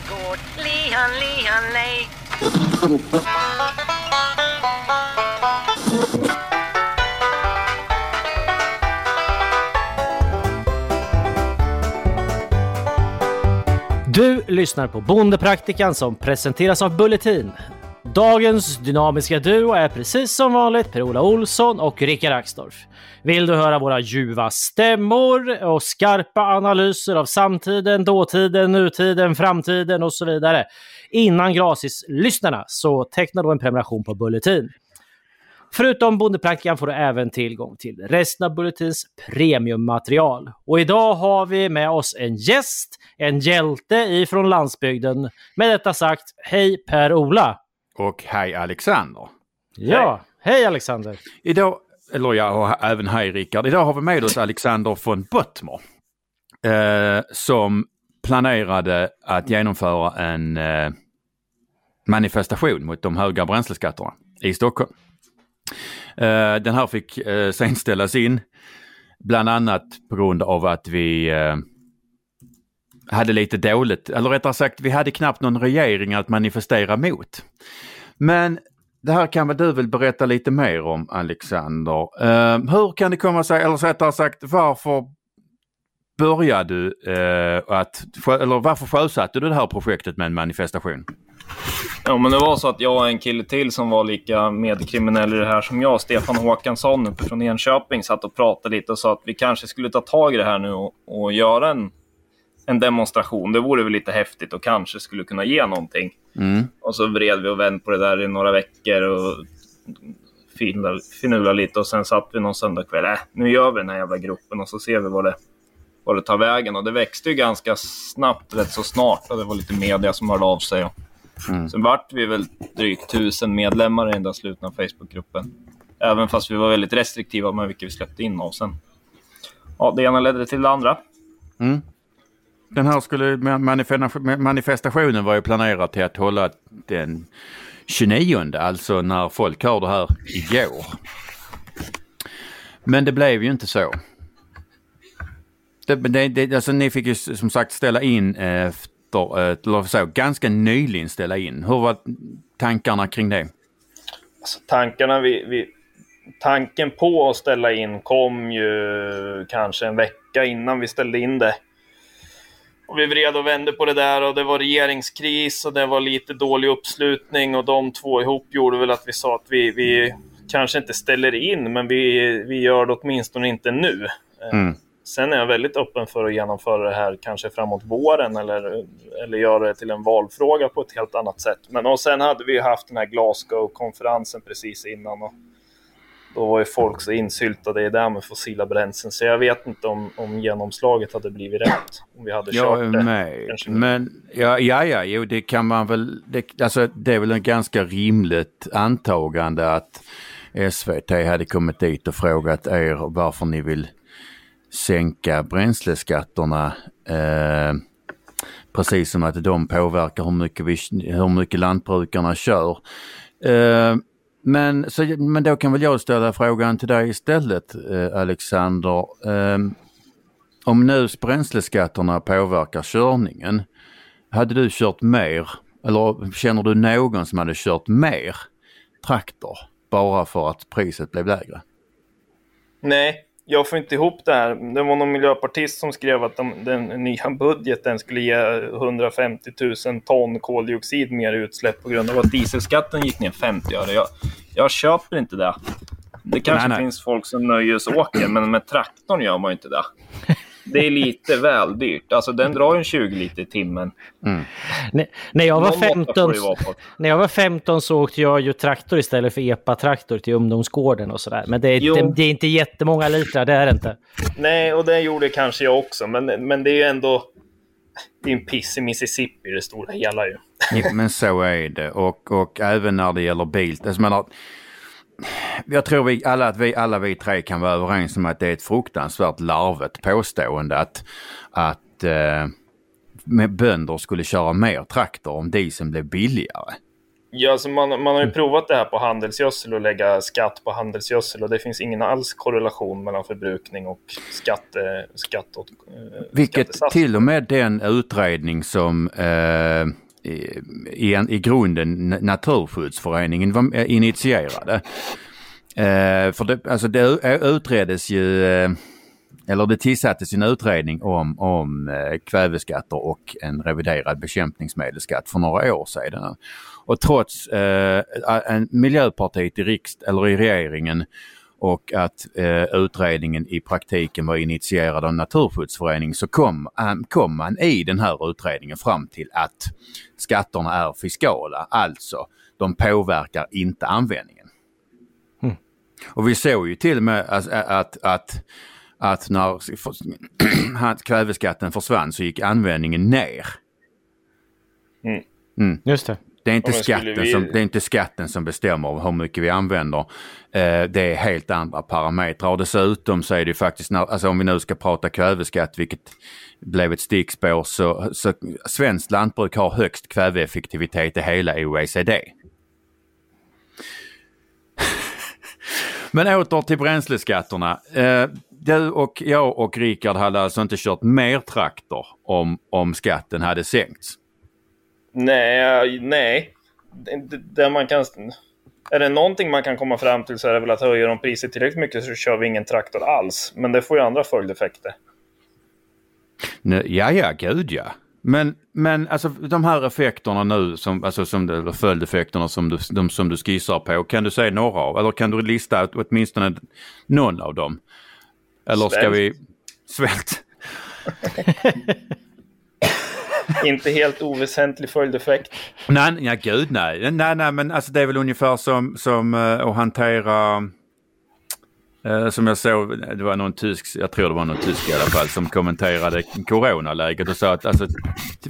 gård. Lihan, lihan, lej. Du lyssnar på Bondepraktikan som presenteras av Bulletin. Dagens dynamiska duo är precis som vanligt Per-Ola Olsson och Rickard Axdorff. Vill du höra våra ljuva stämmor och skarpa analyser av samtiden, dåtiden, nutiden, framtiden och så vidare innan Grasis-lyssnarna så teckna då en prenumeration på Bulletin. Förutom Bondepraktikan får du även tillgång till resten av Bulletins premiummaterial. Och idag har vi med oss en gäst, en hjälte ifrån landsbygden. Med detta sagt, hej Per-Ola! Och hej Alexander! Ja, hej Alexander! Idag, eller ja, och även hej Rickard. Idag har vi med oss Alexander von Bottmer. Eh, som planerade att genomföra en eh, manifestation mot de höga bränsleskatterna i Stockholm. Eh, den här fick eh, sen ställas in. Bland annat på grund av att vi eh, hade lite dåligt, eller rättare sagt vi hade knappt någon regering att manifestera mot. Men det här kan väl du väl berätta lite mer om Alexander. Uh, hur kan det komma sig, eller rättare sagt varför började du uh, att, eller varför sjösatte du det här projektet med en manifestation? Ja, men det var så att jag och en kille till som var lika medkriminell i det här som jag, Stefan Håkansson uppe från Enköping, satt och pratade lite och sa att vi kanske skulle ta tag i det här nu och, och göra en, en demonstration. Det vore väl lite häftigt och kanske skulle kunna ge någonting. Mm. Och så vred vi och vände på det där i några veckor och finurade lite och sen satt vi någon söndagkväll. Äh, nu gör vi den här jävla gruppen och så ser vi vad det, vad det tar vägen. Och det växte ju ganska snabbt, rätt så snart. Och det var lite media som hörde av sig. Och Mm. Sen vart vi väl drygt tusen medlemmar i den där slutna Facebookgruppen. Även fast vi var väldigt restriktiva med vilka vi släppte in och sen. Ja, det ena ledde till det andra. Mm. Den här skulle, manifestationen var ju planerad till att hålla den 29, alltså när folk hörde här igår. Men det blev ju inte så. Det, det, det, alltså ni fick ju som sagt ställa in efter, eh, eller så, ganska nyligen ställa in. Hur var tankarna kring det? Alltså, tankarna vi, vi, tanken på att ställa in kom ju kanske en vecka innan vi ställde in det. Och vi vred och vände på det där och det var regeringskris och det var lite dålig uppslutning och de två ihop gjorde väl att vi sa att vi, vi kanske inte ställer in men vi, vi gör det åtminstone inte nu. Mm. Sen är jag väldigt öppen för att genomföra det här kanske framåt våren eller, eller göra det till en valfråga på ett helt annat sätt. Men och sen hade vi haft den här Glasgow-konferensen precis innan och då var ju folk så insyltade i det med fossila bränslen så jag vet inte om, om genomslaget hade blivit rätt om vi hade jag kört är det. med. Kanske. Men ja, ja, ja, jo det kan man väl, det, alltså det är väl en ganska rimligt antagande att SVT hade kommit dit och frågat er varför ni vill sänka bränsleskatterna. Eh, precis som att de påverkar hur mycket, vi, hur mycket lantbrukarna kör. Eh, men, så, men då kan väl jag ställa frågan till dig istället eh, Alexander. Eh, om nu bränsleskatterna påverkar körningen, hade du kört mer eller känner du någon som hade kört mer traktor bara för att priset blev lägre? Nej, jag får inte ihop det här. Det var någon miljöpartist som skrev att de, den nya budgeten skulle ge 150 000 ton koldioxid mer utsläpp på grund av att dieselskatten gick ner 50 öre. Jag, jag köper inte det. Det kanske Nej, nej. finns folk som nöjesåker, men med traktorn gör man ju inte det. Det är lite väl dyrt. Alltså den drar ju en 20 liter i timmen. N- när, jag var Någon måtta 15, får det vara på. när jag var 15 så åkte jag ju traktor istället för epa-traktor till ungdomsgården och sådär. Men det är, Jo. det, det är inte jättemånga litrar, det är det inte. Nej, och det gjorde kanske jag också, men, men det är ju ändå... Det är en piss i Mississippi det stora hela ju. Ja, men så är det och, och även när det gäller bil. Alltså, jag tror vi alla, att vi alla vi tre kan vara överens om att det är ett fruktansvärt larvet påstående att, att eh, bönder skulle köra mer traktor om dieseln blev billigare. Ja, alltså man, man har ju provat det här på handelsgödsel och lägga skatt på handelsgödsel och det finns ingen alls korrelation mellan förbrukning och skatte, skatt och, eh, Vilket skattesats. till och med den utredning som eh, i, i, i grunden Naturskyddsföreningen eh, initierade. Eh, för det, alltså det eh, utreddes ju, eh, eller det tillsattes en utredning om, om kväveskatter och en reviderad bekämpningsmedelsskatt för några år sedan. Och trots eh, en Miljöpartiet i, riksdagen, eller i regeringen och att eh, utredningen i praktiken var initierad av Naturskyddsföreningen så kom, kom man i den här utredningen fram till att skatterna är fiskala, alltså de påverkar inte användningen. Mm. Och vi såg ju till och med att, att, att, att när kväveskatten försvann så gick användningen ner. Mm. Mm. Just det. Det är, inte skatten vi- som, det är inte skatten som bestämmer hur mycket vi använder. Eh, det är helt andra parametrar. Och dessutom så är det faktiskt, när, alltså om vi nu ska prata kväveskatt, vilket blev ett stickspår, så, så svenskt lantbruk har högst kväveeffektivitet i hela OECD. Men åter till bränsleskatterna. Eh, du och jag och Rickard hade alltså inte kört mer traktor om, om skatten hade sänkts. Nej, nej. Det, det, man kan, är det någonting man kan komma fram till så är det väl att höjer de priset tillräckligt mycket så kör vi ingen traktor alls. Men det får ju andra följdeffekter. Nej, ja, ja, gud ja. Men, men alltså de här effekterna nu, som, alltså som, eller följdeffekterna som du, de, som du skissar på, kan du säga några av? Eller kan du lista åtminstone någon av dem? Eller ska Svält. vi... Svält? Inte helt oväsentlig följdeffekt. Nej, ja, gud nej. Nej, nej, men alltså det är väl ungefär som, som eh, att hantera... eh, som jag såg, det var någon tysk, jag tror det var någon tysk i alla fall, som kommenterade coronaläget och sa att alltså,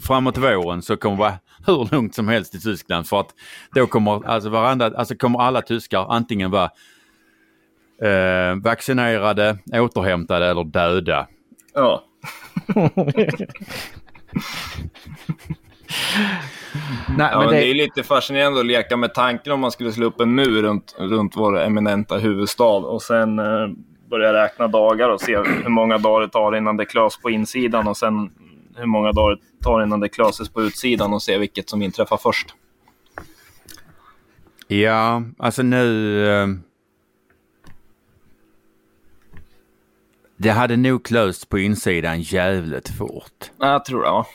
framåt våren så kommer det vara hur lugnt som helst i Tyskland för att då kommer, alltså varandra, alltså kommer alla tyskar antingen vara eh, vaccinerade, återhämtade eller döda. Ja. Nej, Ja, men det, det är lite fascinerande att leka med tanken om man skulle slå upp en mur runt, runt vår eminenta huvudstad och sen eh, börja räkna dagar och se hur många dagar det tar innan det klös på insidan och sen hur många dagar det tar innan det klöses på utsidan och se vilket som inträffar först. Ja, alltså nu... Eh, det hade nog klösts på insidan jävligt fort. Ja, Jag tror det. Ja.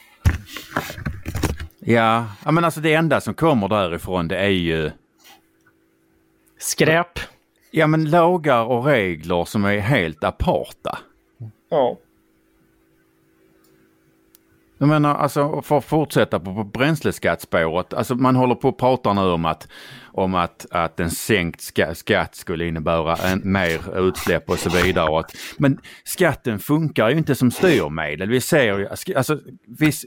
Ja, ja, men alltså det enda som kommer därifrån det är ju Skräp. ja, men lagar och regler som är helt aparta. ja. Jag menar, alltså för att fortsätta på, på bränsleskattspåret. Alltså man håller på och pratar nu om att, om att, att en sänkt ska, skatt skulle innebära en, mer utsläpp och så vidare. Och att, men skatten funkar ju inte som styrmedel. Vi ser ju, alltså, alltså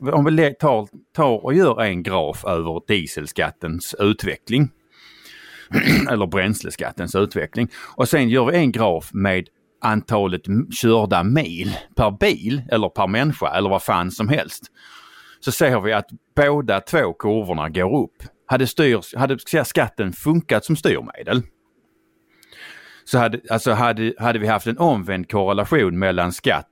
om vi tar, tar och gör en graf över dieselskattens utveckling. eller bränsleskattens utveckling. Och sen gör vi en graf med antalet körda mil per bil eller per människa eller vad fan som helst. Så ser vi att båda två kurvorna går upp. Hade, styrs, hade skatten funkat som styrmedel så hade, alltså hade, hade vi haft en omvänd korrelation mellan skatt,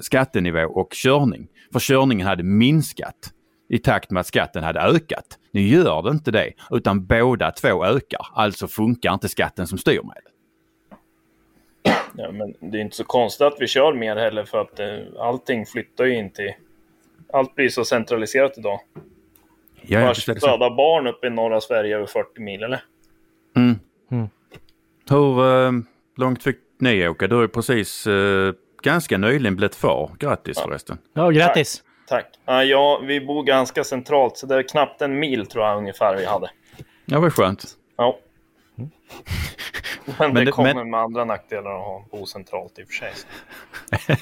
skattenivå och körning. För körningen hade minskat i takt med att skatten hade ökat. Nu gör det inte det, utan båda två ökar. Alltså funkar inte skatten som styrmedel. Ja, men det är inte så konstigt att vi kör mer heller för att eh, allting flyttar ju in till... Allt blir så centraliserat idag. Ja, ja, Vars föda barn uppe i norra Sverige över 40 mil, eller? Mm. Mm. Hur eh, långt fick ni åka? Du har ju precis eh, ganska nyligen blivit far. Grattis förresten. Ja, grattis. Tack. Ja, ja, vi bor ganska centralt, så det är knappt en mil tror jag ungefär vi hade. Ja, vad skönt. Ja. Men, det, det- kommer men- med andra nackdelar att ha bo centralt i och för sig.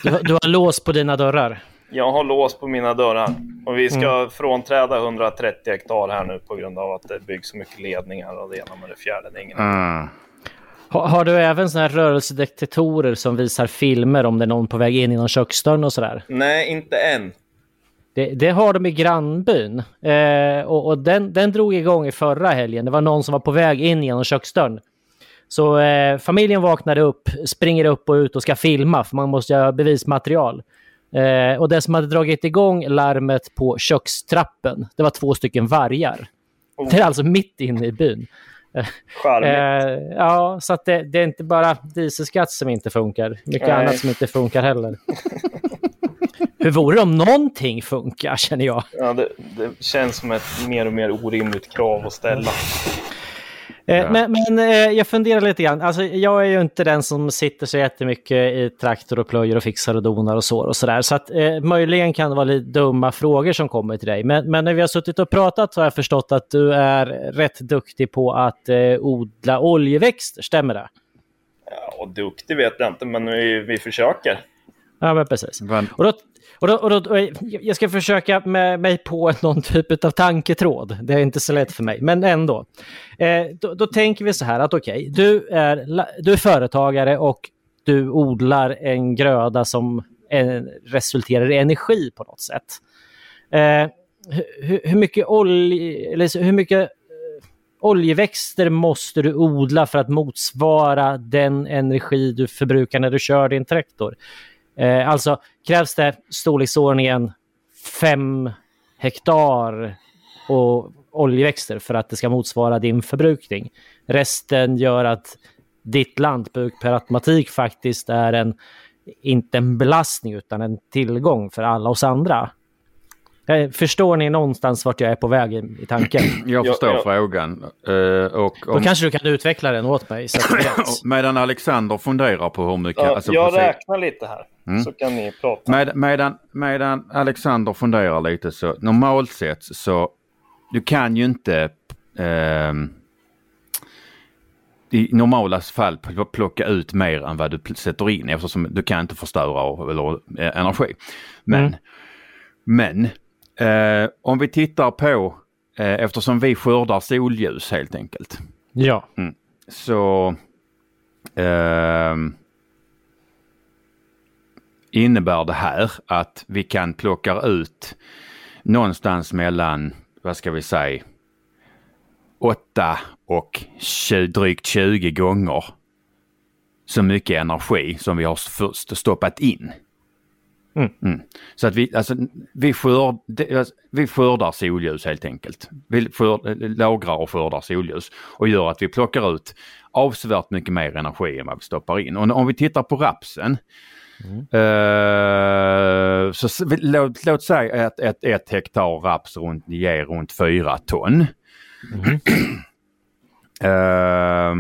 Du, du har lås på dina dörrar. Jag har lås på mina dörrar och vi ska frånträda 130 hektar här nu på grund av att det byggs så mycket ledningar och det ena med det fjärde. Det ingen... Mm. Ha, har du även såna här rörelsedetektorer som visar filmer om det är någon på väg in genom köksdörren och sådär? Nej, inte än. Det, det har de i grannbyn. Eh, och och den, den drog igång i förra helgen. Det var någon som var på väg in genom köksdörren. Så eh, familjen vaknade upp, springer upp och ut och ska filma för man måste ha bevismaterial. Eh, och det som hade dragit igång larmet på kökstrappen, det var två stycken vargar. Oh. Det är alltså mitt inne i byn. Charmigt. Eh, ja, så det, det är inte bara dieselskatt som inte funkar. Mycket Nej. annat som inte funkar heller. Hur vore det om någonting funkar, känner jag. Ja, det, det känns som ett mer och mer orimligt krav att ställa. Eh, Ja. Men, men eh, jag funderar lite grann. Alltså, jag är ju inte den som sitter så jättemycket i traktor och plöjer och fixar och donar och så. Och så där. så att, eh, möjligen kan det vara lite dumma frågor som kommer till dig. Men, men när vi har suttit och pratat så har jag förstått att du är rätt duktig på att eh, odla oljeväxter. Stämmer det? Ja, och duktig vet jag inte, men vi, vi försöker. Ja, men precis. Men, Och då, och då, och då, och jag ska försöka med mig på någon typ av tanketråd. Det är inte så lätt för mig, men ändå. Eh, då, då tänker vi så här att okej, du, är, du är företagare och du odlar en gröda som eh, resulterar i energi på något sätt. Eh, hur, hur mycket, olje, eller hur mycket eh, oljeväxter måste du odla för att motsvara den energi du förbrukar när du kör din traktor? Eh, alltså krävs det storleksordningen 5 hektar och oljeväxter för att det ska motsvara din förbrukning. Resten gör att ditt lantbruk per automatik faktiskt är en, inte en belastning utan en tillgång för alla oss andra. Eh, Förstår ni någonstans vart jag är på väg i, i tanken? jag Ja, förstår ja. frågan. Eh, och Då om, kanske du kan utveckla den åt mig. Medan Alexander funderar på hur mycket... Ja, alltså, jag precis- räknar lite här, Mm. så kan ni prata. Med, medan, medan Alexander funderar lite så normalt sett så du kan ju inte ehm, i normala fall pl- plocka ut mer än vad du sätter in eftersom du kan inte förstöra eller, eh, energi. Men, Mm. men eh, om vi tittar på eh, eftersom vi skördar solljus helt enkelt Ja. så ehm, innebär det här att vi kan plocka ut någonstans mellan, vad ska vi säga, 8 och 20, drygt 20 gånger så mycket energi som vi har först stoppat in. Mm. Så att vi, alltså, vi, skörd, alltså, vi skördar solljus helt enkelt. Vi skörd, lagrar och skördar solljus och gör att vi plockar ut avsevärt mycket mer energi än vad vi stoppar in. Och om vi tittar på rapsen eh, så s- vi- låt, låt säga att ett, ett hektar raps runt, ger runt 4 ton. Eh,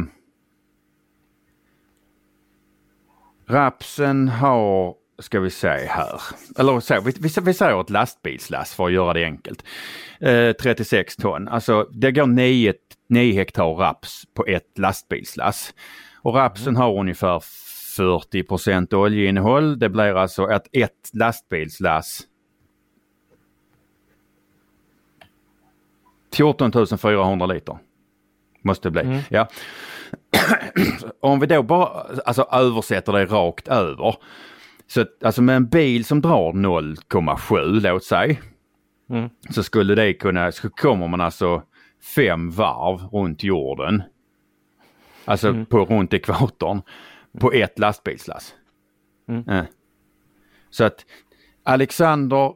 rapsen har, ska vi säga här, eller så, vi, vi, vi säger ett lastbilslass för att göra det enkelt. Eh, 36 ton, alltså det går 9, 9 hektar raps på ett lastbilslass. Och rapsen har ungefär 40% oljeinnehåll. Det blir alltså att ett lastbilslass 14 400 liter. Måste det bli. Ja. Om vi då bara alltså, översätter det rakt över. Så att, alltså med en bil som drar 0,7 låt säga. Mm. Så skulle det kunna, så kommer man alltså fem varv runt jorden. Alltså på runt ekvatorn. På ett lastbilslass. Mm. Eh. Så att Alexander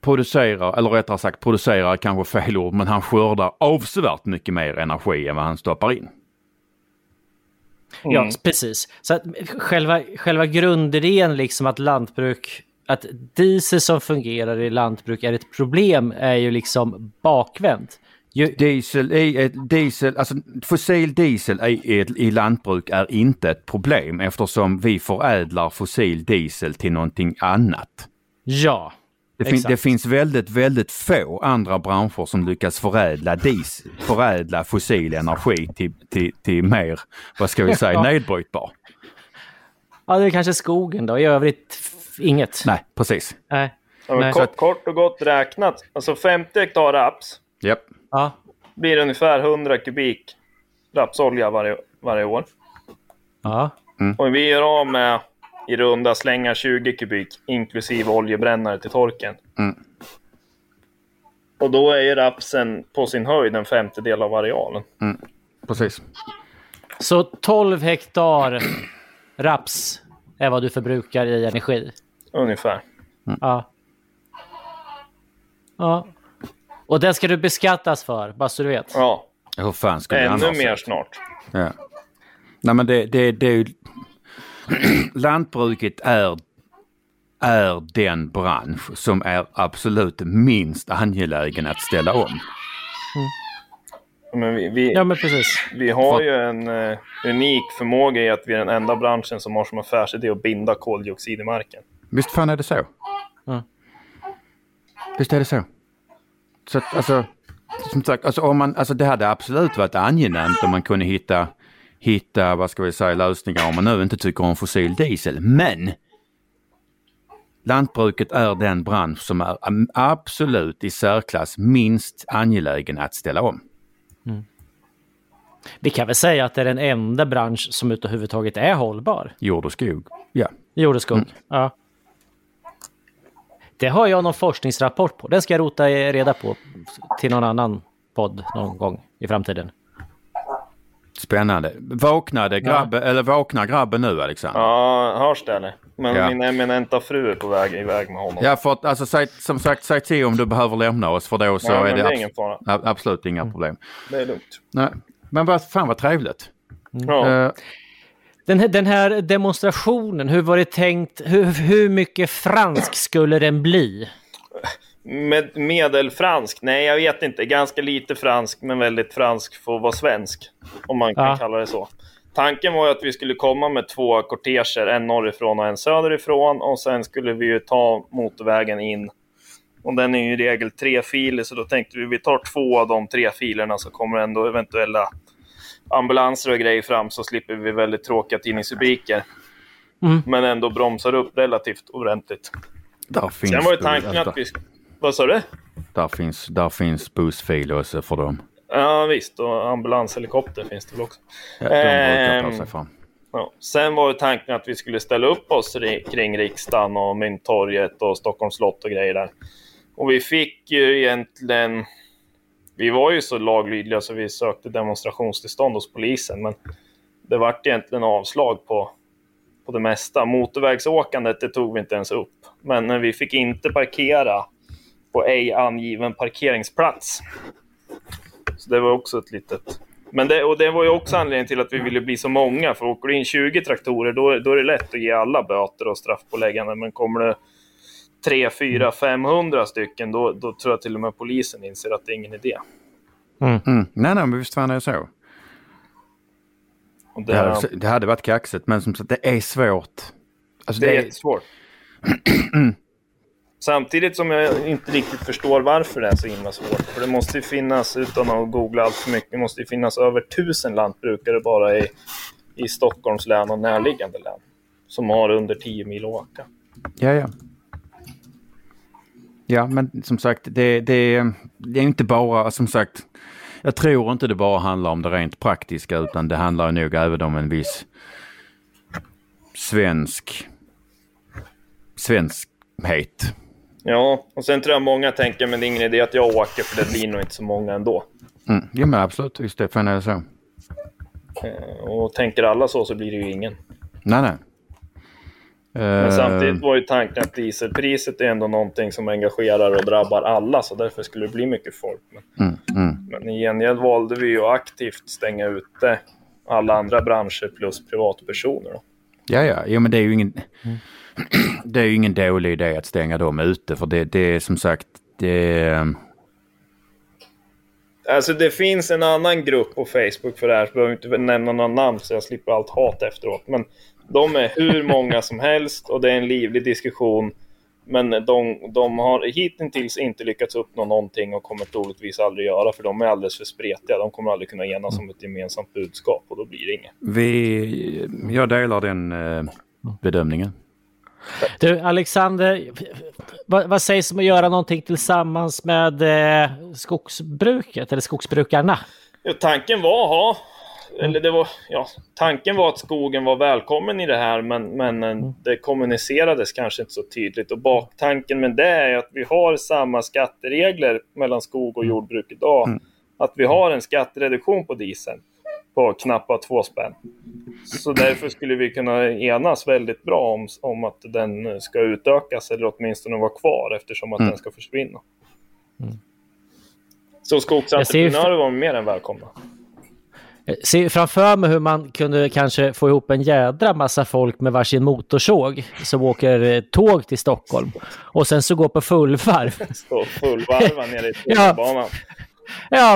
producerar, eller rättare sagt producerar kanske fel ord, men han skördar avsevärt mycket mer energi än vad han stoppar in. Ja, Mm. precis. Så att själva, själva grundidén liksom att lantbruk, att diesel som fungerar i lantbruk är ett problem är ju liksom bakvänt. Ju, Diesel, ett diesel, alltså fossil diesel i, i, i lantbruk är inte ett problem eftersom vi förädlar fossil diesel till någonting annat. ja, Det, fin, det finns väldigt, väldigt få andra branscher som lyckas förädla, dis, förädla fossil energi till, till, till mer, vad ska vi säga, Ja. nedbrytbar. ja, det är kanske skogen då. I övrigt inget. Nej, precis. Nej. Nej. kort, kort och gott räknat, alltså 50 hektar raps Japp. Ja. blir ungefär 100 kubik rapsolja varje, varje år. Ja. Och vi gör av med i runda slängar 20 kubik inklusive oljebrännare till torken. Mm. Och då är ju rapsen på sin höjd en femtedel av arealen. Precis. Så 12 hektar raps är vad du förbrukar i energi? Ungefär. Ja. Ja. Och det ska du beskattas för, bara så du vet. Ja, Hur fan skulle det ännu mer snart. Ja. Nej men det, det, det är ju... Lantbruket är, är den bransch som är absolut minst angelägen att ställa om. Men vi, vi, Ja, men precis. vi har ju en eh, unik förmåga i att vi är den enda branschen som har som affärsidé att binda koldioxid i marken. Visst fan är det så? Mm. Visst är det så? Så att, alltså, som sagt, alltså, om man, alltså det hade absolut varit angenämt om man kunde hitta, hitta, vad ska vi säga, lösningar om man nu inte tycker om fossil diesel. Men lantbruket är den bransch som är absolut i särklass minst angelägen att ställa om. Vi kan väl säga att det är den enda bransch som överhuvudtaget är hållbar. Jord och skog. Ja. Jord och skog. Ja. Det har jag någon forskningsrapport på. Den ska jag rota reda på till någon annan podd någon gång i framtiden. Spännande. Vaknade grabbe, eller vaknar grabben nu Alexander? Ja, hörs det eller? Men Ja. min eminenta fru är på väg iväg med honom. Ja, för att, alltså, säg, som sagt, säg till om du behöver lämna oss för då så Ja, är det, det är abs- ingen fara. a- absolut inga problem. Det är lugnt. Nej. Men vad fan vad trevligt. Ja. Eh, Den här, den här demonstrationen, hur var det tänkt? Hur, hur mycket fransk skulle den bli? Med, medelfransk? Nej, jag vet inte. Ganska lite fransk, men väldigt fransk för att vara svensk. Om man kan Ja. kalla det så. Tanken var ju att vi skulle komma med två korteger, en norrifrån och en söderifrån. Och sen skulle vi ju ta motorvägen in. Och den är ju i regel tre filer, så då tänkte vi vi tar två av de tre filerna så kommer ändå eventuella ambulanser och grejer fram så slipper vi väldigt tråkiga tidningsrubriker. Mm. Men ändå bromsar upp relativt ordentligt. där Sen var ju tanken att vi... Vad sa du? där, finns, där finns bussfil också för dem. Ja visst, och ambulanshelikopter finns det väl också. Ja, de brukar Ehm. ta sig fram. Ja. Sen var ju tanken att vi skulle ställa upp oss ri- kring riksdagen och Mynttorget och Stockholms slott och grejer där. Och vi fick ju egentligen... Vi var ju så laglydiga så vi sökte demonstrationstillstånd hos polisen men det vart egentligen avslag på, på det mesta. Motorvägsåkandet det tog vi inte ens upp. Men vi fick inte parkera på ej angiven parkeringsplats. Så det var också ett litet... Men det, och det var ju också anledningen till att vi ville bli så många. För åker du in 20 traktorer då, då är det lätt att ge alla böter och straffpåläggande. Men kommer det 3, 4, 500 stycken då, då tror jag till och med polisen inser att det är ingen idé. Mm. Nej, nej, men visst fan är det så. Och det, Det hade, det hade varit kaxigt, men som sagt, det är svårt. Alltså, det är det jättesvårt. Samtidigt som jag inte riktigt förstår varför det är så himla svårt. För det måste ju finnas, utan att googla allt för mycket, det måste ju finnas över tusen lantbrukare bara i, i Stockholms län och närliggande län. Som har under 10 mil att åka. Ja, ja. Ja, men som sagt, det, det, det är inte bara, som sagt, jag tror inte det bara handlar om det rent praktiska utan det handlar nog även om en viss svensk svenskhet. Ja, och sen tror jag många tänker men det är ingen idé att jag åker för det blir nog inte så många ändå. Mm. Ja, men absolut, just det, fan är det så. Eh, Och tänker alla så så blir det ju ingen. Nej, nej. Men Eh, samtidigt var ju tanken att dieselpriset är ändå någonting som engagerar och drabbar alla så därför skulle det bli mycket folk. Men, Mm, mm. men i gengäld valde vi ju aktivt stänga ute alla andra branscher plus privatpersoner. Då. Ja, ja, jo, men det är ju ingen, det är ju ingen dålig idé att stänga dem ute för det, det är som sagt, det, Alltså det finns en annan grupp på Facebook för det här, så behöver jag inte nämna några namn så jag slipper allt hat efteråt. Men de är hur många som helst och det är en livlig diskussion. Men de, de har hittills inte lyckats uppnå någonting och kommer troligtvis aldrig göra för de är alldeles för spretiga. De kommer aldrig kunna enas om ett gemensamt budskap och då blir det inget. vi, jag delar den eh, bedömningen. Du, Alexander, vad, vad sägs om att göra någonting tillsammans med eh, skogsbruket eller skogsbrukarna? Ja, tanken var att ha eller det var, ja, tanken var att skogen var välkommen i det här, men, men eh, Mm. det kommunicerades kanske inte så tydligt. Och baktanken med det är att vi har samma skatteregler mellan skog och jordbruk idag. Mm. Att vi har en skattereduktion på dieseln på knappt två spänn. Så därför skulle vi kunna enas väldigt bra om, om att den ska utökas eller åtminstone vara kvar eftersom att Mm. den ska försvinna. Mm. Så skogsentreprenörer var mer än välkomna. Ser framför mig hur man kunde kanske få ihop en jädra massa folk med varsin motorsåg som åker eh, tåg till Stockholm och sen så går på fullvarv. Så fullvarva nere i tunnelbanan. Ja,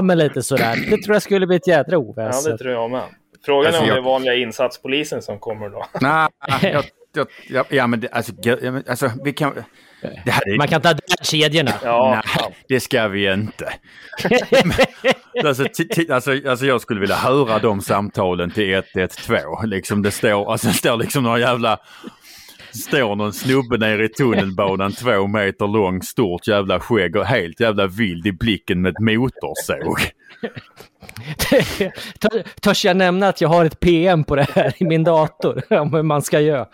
men lite sådär. Det tror jag skulle bli ett jädra Ja, oväsen. det tror jag med. Frågan Alltså, är om jag- det är vanliga insatspolisen som kommer då. Nej, jag, jag, ja, ja, men det, alltså, ja, alltså, vi kan... Det, här är, Man kan ta där kedjorna. Ja, nej, det ska vi inte. alltså, alltså, alltså, jag skulle vilja höra de samtalen till 112. Liksom det står, alltså, det står liksom några jävla... Står någon snubbe nere i tunnelbanan två meter lång, stort jävla skägg och helt jävla vild i blicken med ett motorsåg. Tör- Törs jag nämna att jag har ett PM på det här i min dator om hur man ska göra?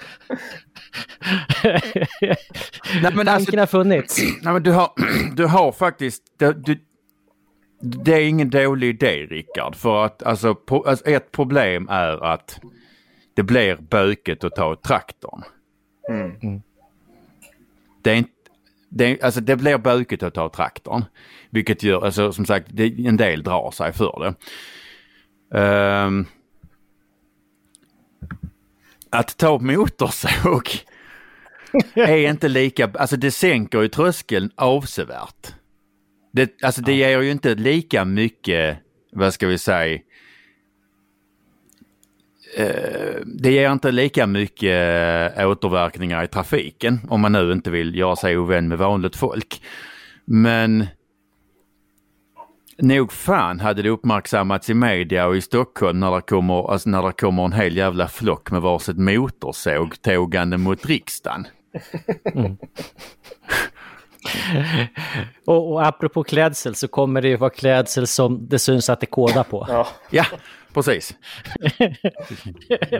Nej, men alltså, Tanken har funnits. Nej, men du, har, du har faktiskt... Du, du, det är ingen dålig idé Rickard. För att alltså, på, alltså, ett problem är att det blir bökigt att ta traktorn. Mm. Det, är inte, det, är, alltså, det blir bökigt att ta traktorn. Vilket gör, alltså, som sagt, det, en del drar sig för det. Ehm, att ta motorsåg är inte lika, alltså det sänker ju tröskeln avsevärt. Det, alltså det ger ju inte lika mycket, vad ska vi säga, Eh, det ger inte lika mycket eh, återverkningar i trafiken om man nu inte vill göra sig ovän med vanligt folk. Men nog fan hade det uppmärksammats i media och i Stockholm när det kommer, alltså när det kommer en hel jävla flock med varsitt motorsåg tågande mot riksdagen. Mm. Och, och apropå klädsel så kommer det ju vara klädsel som det syns att det kodar på. Ja, Ja, precis.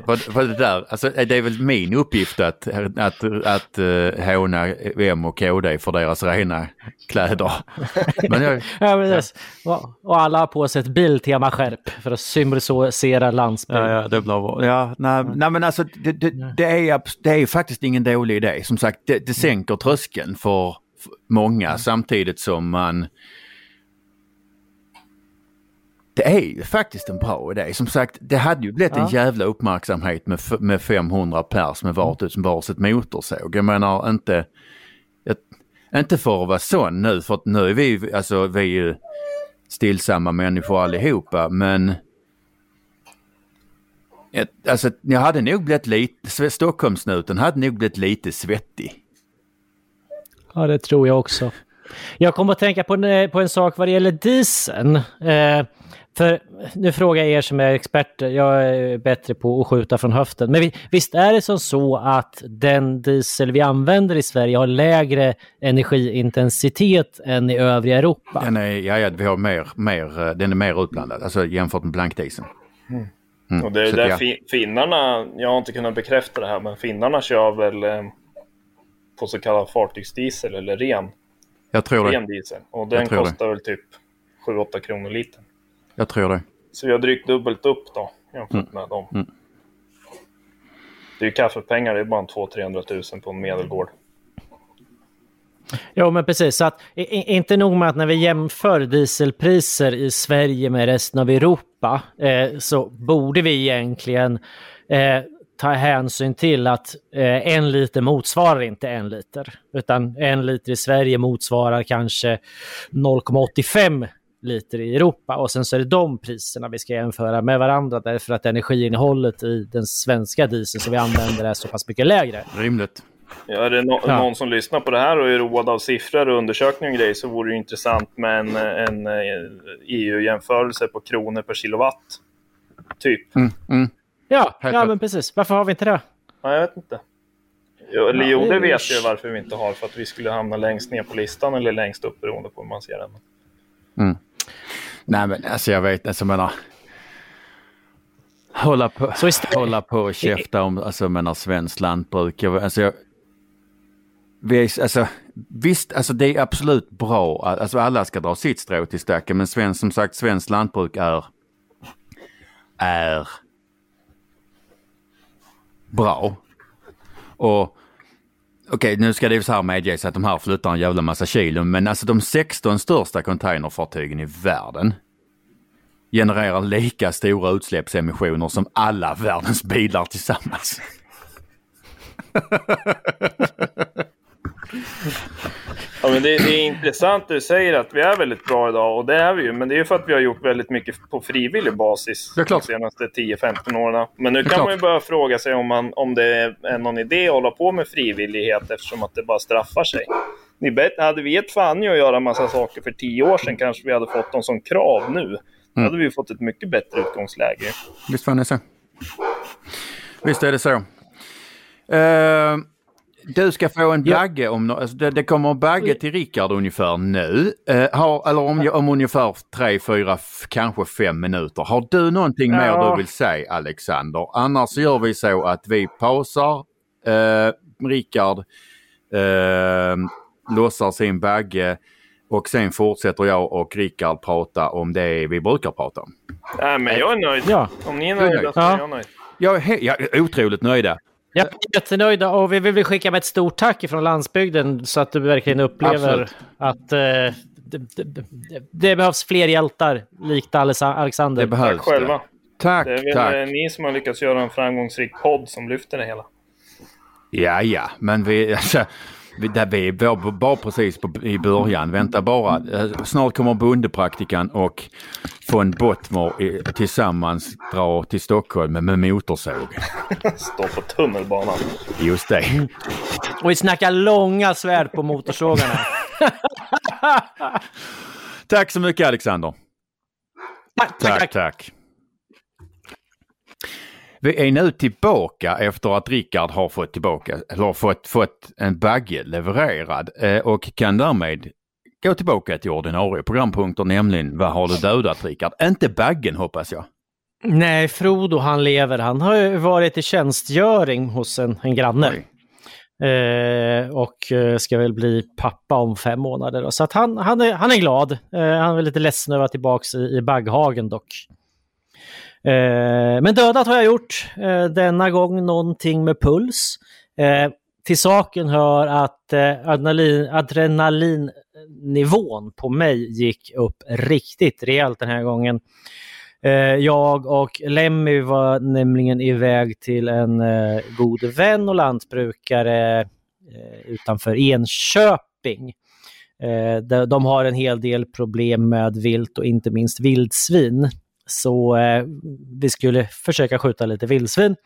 för, för det, där, alltså, det är väl min uppgift att, att, att uh, håna M och KD för deras rena kläder. Men jag, Ja, precis. Och, och alla har på sig ett Biltema-skärp för att symbolisera landsbygd. Ja, ja, det blir. Ja, nej, nej men alltså det, det, det, är, det är faktiskt ingen dålig idé. Som sagt, det, det sänker tröskeln för många samtidigt som man... Det är ju faktiskt en bra idé. Som sagt, det hade ju blivit en Ja. jävla uppmärksamhet med, med 500 pers med vart som varsitt motorsåg. Jag menar inte... Jag, inte för att vara sån nu, för att nu är vi, alltså, vi är ju stillsamma människor allihopa, men ett, alltså, jag hade nog blivit lite, Stockholmssnuten hade nog blivit lite svettig. Ja, det tror jag också. Jag kommer att tänka på en, på en sak vad det gäller dieseln. Eh, för nu frågar jag er som är experter, jag är bättre på att skjuta från höften. Men vi, visst är det som så att den diesel vi använder i Sverige har lägre energiintensitet än i övriga Europa? Den är, ja, ja, vi har mer, mer, eh, den är mer utblandad, alltså jämfört med blankdieseln. Mm, och det är så där ja. fi- finnarna, jag har inte kunnat bekräfta det här, men finnarna kör väl eh, på så kallad fartygsdiesel eller ren, Jag tror ren det. diesel. Och den tror det. kostar väl typ 7-8 kronor litern. Jag tror det. Så vi har drygt dubbelt upp då jämfört Mm. med dem. Mm. Det är ju kaffepengar, det är bara en 200-300 tusen på en medelgård. Jo, men precis. Så att, inte nog med att när vi jämför dieselpriser i Sverige med resten av Europa eh, så borde vi egentligen eh, ta hänsyn till att eh, en liter motsvarar inte en liter. Utan en liter i Sverige motsvarar kanske 0,85 liter i Europa. Och sen så är det de priserna vi ska jämföra med varandra därför att energiinnehållet i den svenska dieseln som vi använder är så pass mycket lägre. Rimligt. Ja, är det no- Ja. någon som lyssnar på det här och är road av siffror och undersökningar och grejer så vore det intressant med en, en, eh, EU-jämförelse på kronor per kilowatt. Typ. Mm, mm. Ja, ja men precis. Varför har vi inte det? Nej, jag vet inte. Jo, eller jo, det vet jag varför vi inte har. För att vi skulle hamna längst ner på listan eller längst upp beroende på hur man ser den. Nej men alltså jag vet, alltså jag menar. hålla på, Så istället- hålla på och käfta om, alltså menar svenskt lantbruk. Jag, alltså, jag, vi är, alltså, visst, alltså det är absolut bra, att- alltså alla ska dra sitt strå till stacken, men svensk, som sagt svenskt lantbruk är, är bra. Och Okej, nu ska det ju så här medges att de här flyttar en jävla massa kilo, men alltså de 16 största containerfartygen i världen genererar lika stora utsläppsemissioner som alla världens bilar tillsammans. Ja, men det, det är intressant du säger att vi är väldigt bra idag och det är vi ju. Men det är ju för att vi har gjort väldigt mycket på frivillig basis Det klart. de senaste 10-15 åren. Men nu Det kan klart. man ju börja fråga sig om, man, om det är någon idé att hålla på med frivillighet eftersom att det bara straffar sig. Ni bet, hade vi gett fan i att göra massa saker för 10 år sedan kanske vi hade fått dem som krav nu. Då hade vi fått ett mycket bättre utgångsläge. Visst fan är det så. Visst är det så. Eh, du ska få en bagge om, no- alltså det, det kommer en bagge till Rickard ungefär nu. Eh, har, eller om, om ungefär tre, fyra, kanske fem minuter. Har du någonting mer Ja. du vill säga Alexander? Annars gör vi så att vi pausar. Eh, Rickard eh, lossar sin bagge och sen fortsätter jag och Rickard prata om det vi brukar prata om. Nej, men jag är nöjd. Ja. Om ni är nöjda nöjd. så är Ja. jag nöjd. Jag är, jag är otroligt nöjda. Jag är jättenöjda och vi vill skicka med ett stort tack ifrån landsbygden så att du verkligen upplever Absolut. att eh, det, det, det, behövs fler hjältar likt Alexander. Det behövs Tack själva. det. Tack, Det är väl tack. ni som har lyckats göra en framgångsrik podd som lyfter det hela. Ja, ja, men vi, alltså, vi, där vi var bara precis på, i början. Vänta bara. Eh, Snart kommer bondepraktikan och von Bottmer i- tillsammans dra till Stockholm med, med motorsåg. Stå på tunnelbanan. Just det. Och vi snackar långa svärd på motorsågarna. Tack så mycket Alexander. tack, tack, Tack, tack. Vi är nu tillbaka efter att Rickard har fått tillbaka, eller fått, fått en bagge levererad eh, och kan därmed gå tillbaka till ordinarie programpunkter, nämligen vad har du dödat Rickard? Inte baggen hoppas jag. Nej, Frodo han lever. Han har ju varit i tjänstgöring hos en, en granne. Eh, och eh, ska väl bli pappa om fem månader. då. Så att han, han, är, han är glad. Eh, han är lite ledsen över att vara tillbaka i, i bagghagen dock. Eh, men dödat har jag gjort. Eh, denna gång någonting med puls. Eh, till saken hör att eh, adrenalin, adrenalinnivån på mig gick upp riktigt rejält den här gången. Eh, jag och Lemmy var nämligen iväg till en eh, god vän och lantbrukare eh, utanför Enköping. Eh, de, de har en hel del problem med vilt och inte minst vildsvin. Så eh, vi skulle försöka skjuta lite vildsvin.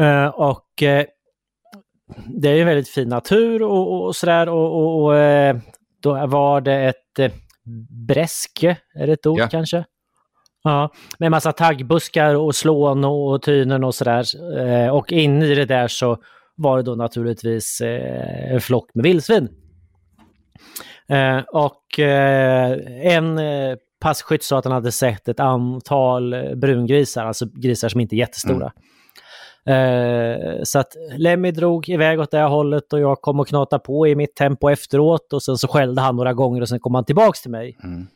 Eh, och eh, det är ju väldigt fin natur och, och, och sådär och, och, och eh, då var det ett eh, bräske, är det ett ord Ja. kanske? Ja, med massa taggbuskar och slån och tynen och sådär. Eh, och in i det där så var det då naturligtvis en flock med vildsvin. Och en passkytt sa att han hade sett ett antal brungrisar, alltså grisar som inte är jättestora. Eh, så att Lemmy drog iväg åt det här hållet och jag kom och knata på i mitt tempo efteråt och sen så skällde han några gånger och sen kom han tillbaks till mig. Mm.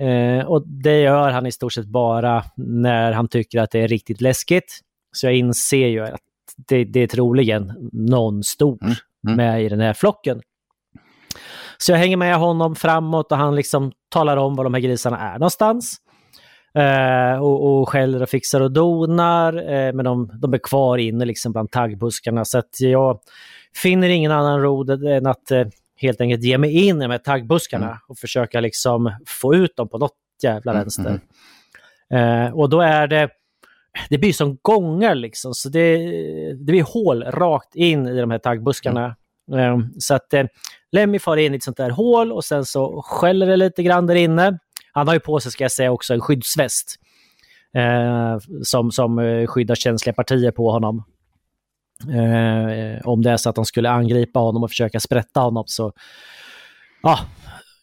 Eh, och det gör han i stort sett bara när han tycker att det är riktigt läskigt. Så jag inser ju att det, det är troligen någon stor Mm, mm. med i den här flocken. Så jag hänger med honom framåt och han liksom talar om var de här grisarna är någonstans. Eh, och, och skäller och fixar och donar, eh, men de, de är kvar inne liksom bland taggbuskarna. Så att jag finner ingen annan råd än att eh, helt enkelt ge mig in i de här taggbuskarna Mm. och försöka liksom få ut dem på något jävla Mm, vänster. Eh, och då är det, det blir som gångar liksom, så det, det blir hål rakt in i de här taggbuskarna. Eh, så att eh, Lemmy far in i ett sånt där hål och sen så skäller det lite grann där inne. Han har ju på sig, ska jag säga, också en skyddsväst. Eh, som, som eh, skyddar känsliga partier på honom. Eh, om det är så att de skulle angripa honom och försöka sprätta honom så ja,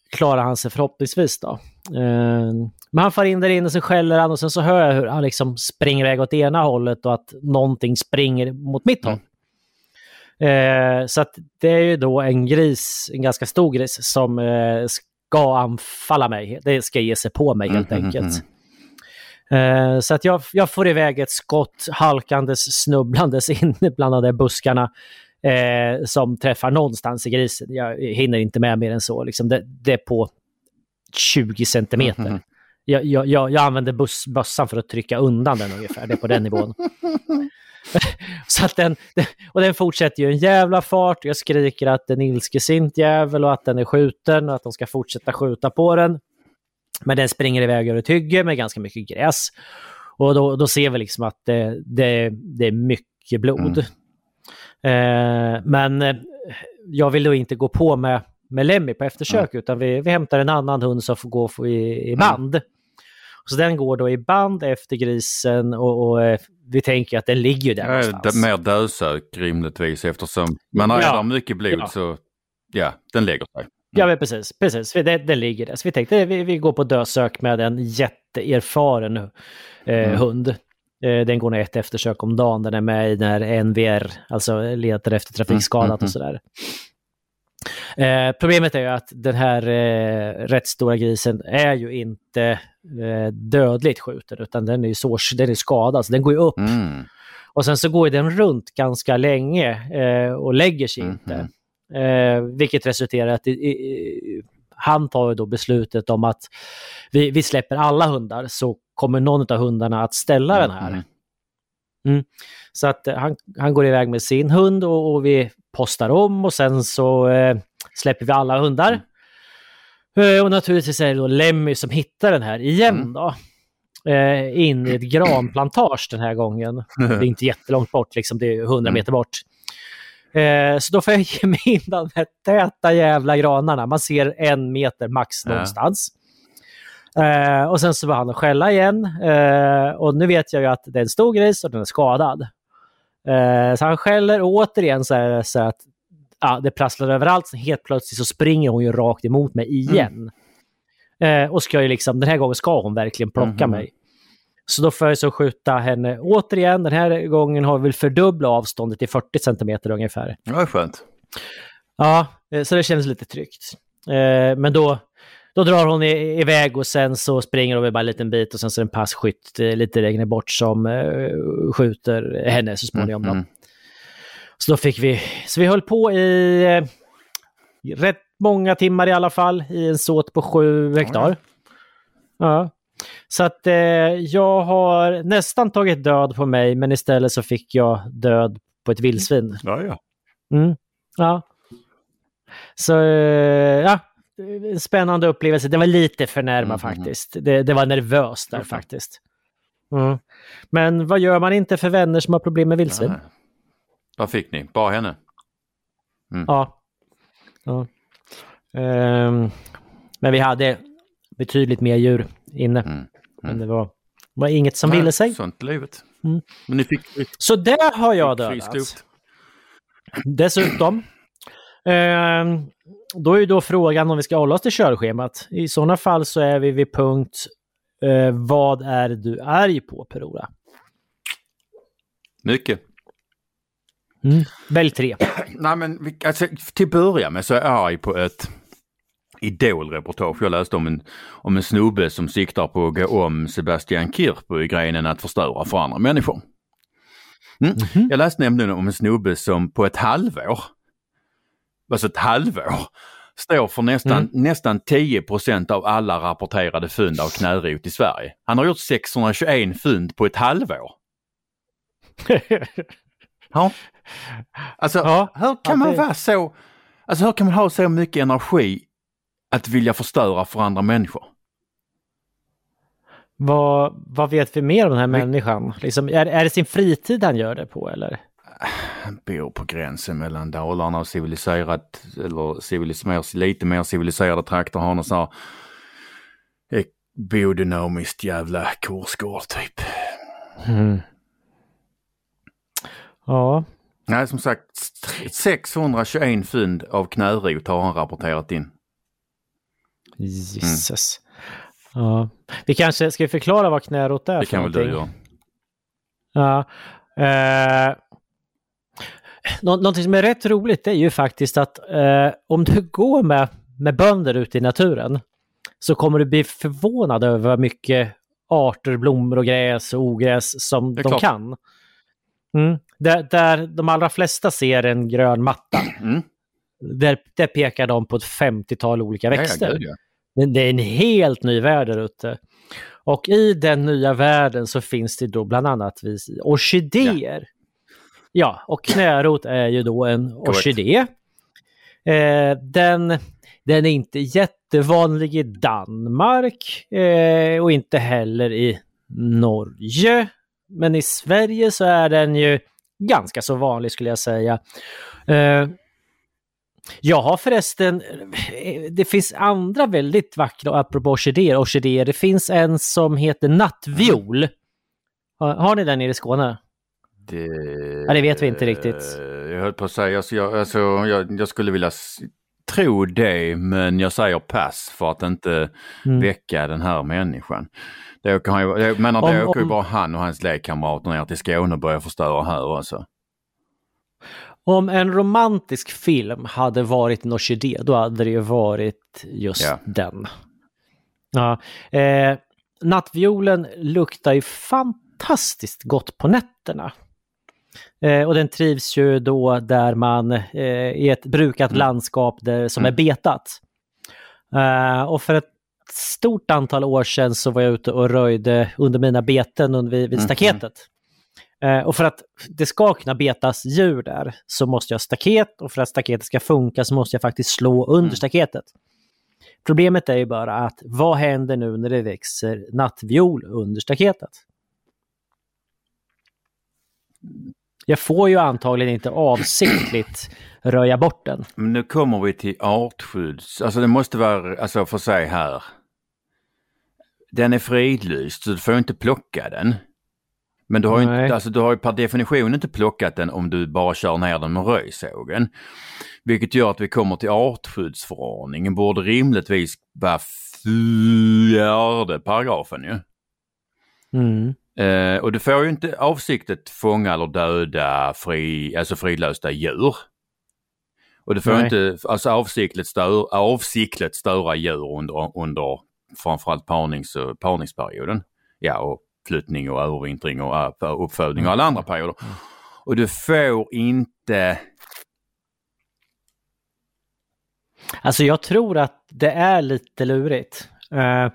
klarar han sig förhoppningsvis då. Eh, Men han far in där inne, så skäller han och sen så hör jag hur han liksom springer iväg åt ena hållet och att någonting springer mot mitt håll. Eh, så att det är ju då en gris, en ganska stor gris, som eh, ska anfalla mig. Det ska ge sig på mig helt Mhm, enkelt. Eh, så att jag, jag får iväg ett skott halkandes, snubblandes in bland de där buskarna eh, som träffar någonstans i grisen. Jag hinner inte med mer än så. Liksom det, det är på 20 centimeter. Mhm. Jag, jag, jag, jag använder buss, bössan för att trycka undan den ungefär. Det är på den nivån. Så att den, och den fortsätter ju en jävla fart. Jag skriker att den ilskesint jävel och att den är skjuten och att de ska fortsätta skjuta på den. Men den springer iväg över ett hygge med ganska mycket gräs. Och då, då ser vi liksom att det, det, det är mycket blod. Eh, men eh, jag vill då inte gå på med, med Lemmy på eftersök utan vi, vi hämtar en annan hund som får gå i, i band. Så den går då i band efter grisen och, och eh, vi tänker att den ligger ju där Ja, någonstans. mer dödsök rimligtvis eftersom man Ja. där mycket blod Ja. så ja, den lägger sig. Ja, men precis. precis. Den, den ligger där. Så vi tänkte vi, vi går på dödsök med en jätteerfaren eh, Mm. hund. Eh, den går nog ett eftersök om dagen. Den är med i när NVR, alltså letar efter trafikskadat Mm, mm, och sådär. Eh, problemet är ju att den här eh, rätt stora grisen är ju inte eh, dödligt skjuten utan den är ju så, den är skadad, så den går ju upp. Mm. Och sen så går den runt ganska länge eh, och lägger sig Mhm. inte. Eh, vilket resulterar att i, i, han tar ju då beslutet om att vi, vi släpper alla hundar så kommer någon av hundarna att ställa den här. Mhm. Mm. Så att eh, han, han går iväg med sin hund och, och vi postar om och sen så eh, släpper vi alla hundar. Eh, och naturligtvis är det då Lemmy som hittar den här igen Mm. då. Eh, in i ett granplantage den här gången. Det är inte jättelångt bort, liksom, det är 100 Mm. meter bort. Eh, så då får jag ge mig in de här täta jävla granarna. Man ser en meter max Ja. någonstans. Eh, och sen så börjar han att skälla igen. Eh, och nu vet jag ju att det är en stor gris och den är skadad. Eh, så han skäller återigen så, här, så att ja, det prasslar överallt. Så helt plötsligt så springer hon ju rakt emot mig igen. Eh, och ska ju liksom, den här gången ska hon verkligen plocka Mhm. mig. Så då får jag så skjuta henne återigen. Den här gången har vi väl fördubblat avståndet till 40 centimeter ungefär. Det var skönt. Ja, eh, så det känns lite tryggt. Eh, Men då, då drar hon iväg och sen så springer de bara en liten bit och sen så är det en passkytt eh, lite längre bort som eh, skjuter henne så småningom. Då. Mm. Så då fick vi, så vi höll på i eh, rätt många timmar i alla fall i en såt på sju hektar. Ja. Så att eh, jag har nästan tagit död på mig men istället så fick jag död på ett vildsvin. Ja, ja. Mm. Ja. Så eh, ja, en spännande upplevelse. Det var lite för närma Mhm. faktiskt. Det, det var nervöst där Okej. faktiskt. Mm. Men vad gör man inte för vänner som har problem med vildsvin? Vad fick ni? Bara henne? Ja. ja. Ehm, men vi hade betydligt mer djur inne. Mm. Men det var, var inget som Nej, ville sig. Sånt livet. Mm. Men ni fick, Så där har jag dödat. Dessutom, då är ju då frågan om vi ska hålla oss till körschemat. I sådana fall så är vi vid punkt eh, vad är du arg på Per-Ola? Mycket. Mm. Välj tre. Nej men alltså, till att börja med så är jag arg på ett idolreportage jag läste om en, om en snubbe som siktar på att gå om Sebastian Kirpo i grenen att förstöra för andra människor. Mm. Jag läste nämligen om en snubbe som på ett halvår, alltså ett halvår, står för nästan, nästan 10% av alla rapporterade fynd av knärot i Sverige. Han har gjort 621 fynd på ett halvår. Ja. Alltså, Ja, hur kan man det- vara så... Alltså hur kan man ha så mycket energi att vilja förstöra för andra människor? vad, vad vet vi mer om den här människan? Liksom, är, är det sin fritid han gör det på eller? Bor på gränsen mellan Dalarna och civiliserat, eller civilis, mer, lite mer civiliserade trakter. Har någon sån här biodynamiskt jävla kursgård typ. Ja, Nej, som sagt 621 fynd av knärot har han rapporterat in. Jesus. Ja. Vi kanske ska förklara vad knärot är Det kan väl du göra. Ja. Eh, nå- någonting som är rätt roligt är ju faktiskt att eh, om du går med, med bönder ute i naturen så kommer du bli förvånad över vad mycket arter, blommor och gräs och ogräs som de klart. kan. Mm. Där, där de allra flesta ser en grön matta, Mm. där, där pekar de på ett 50-tal olika Ja, ja, växter. ja. Men det är en helt ny värld där ute. Och i den nya världen så finns det då bland annat orkidéer. Ja, och knärot är ju då en orkidé. Eh, den, den är inte jättevanlig i Danmark eh, och inte heller i Norge. Men i Sverige så är den ju ganska så vanlig skulle jag säga. Eh, jag har förresten, eh, det finns andra väldigt vackra, apropå orkidéer, orkidéer. Det finns en som heter nattviol. Har, har ni den nere i Skåne? Det, Ja, det vet vi inte riktigt. Eh, Jag höll på att säga, alltså, jag, alltså, jag, jag skulle vilja tro det, men jag säger pass för att inte Mm. väcka den här människan. Det åker, han, jag menar, det Om- åker ju bara han och hans lekkamrater ner till Skåne och börjar förstöra här alltså. Om en romantisk film hade varit en orkidé, då hade det ju varit just Ja. den. Ja, eh, nattviolen luktar ju fantastiskt gott på nätterna. Eh, och den trivs ju då där man eh, i ett brukat Mm. landskap där, som Mm. är betat. Eh, och för ett stort antal år sedan så var jag ute och röjde under mina beten under, vid, vid Mhm. staketet. Eh, och för att det ska kunna betas djur där så måste jag ha staket och för att staketet ska funka så måste jag faktiskt slå under Mm. staketet. Problemet är ju bara att vad händer nu när det växer nattviol under staketet? Jag får ju antagligen inte avsiktligt röja bort den. Men nu kommer vi till artskydds, alltså det måste vara, alltså för sig här. Den är fridlyst så du får inte plocka den. Men du har, ju inte, alltså, du har ju per definition inte plockat den om du bara kör ner den med röjsågen. Vilket gör att vi kommer till artskyddsförordningen borde rimligtvis vara fjärde paragrafen ju. Mm. Eh, och du får ju inte avsiktligt fånga eller döda fri, alltså fridlösta djur. Och du får Nej. inte alltså avsiktligt, stör, avsiktligt störa djur under, under framförallt parnings, parningsperioden. Ja, och flyttning och övervintring och äh, uppfödning och alla andra perioder. Och du får inte... Alltså jag tror att det är lite lurigt. Eh,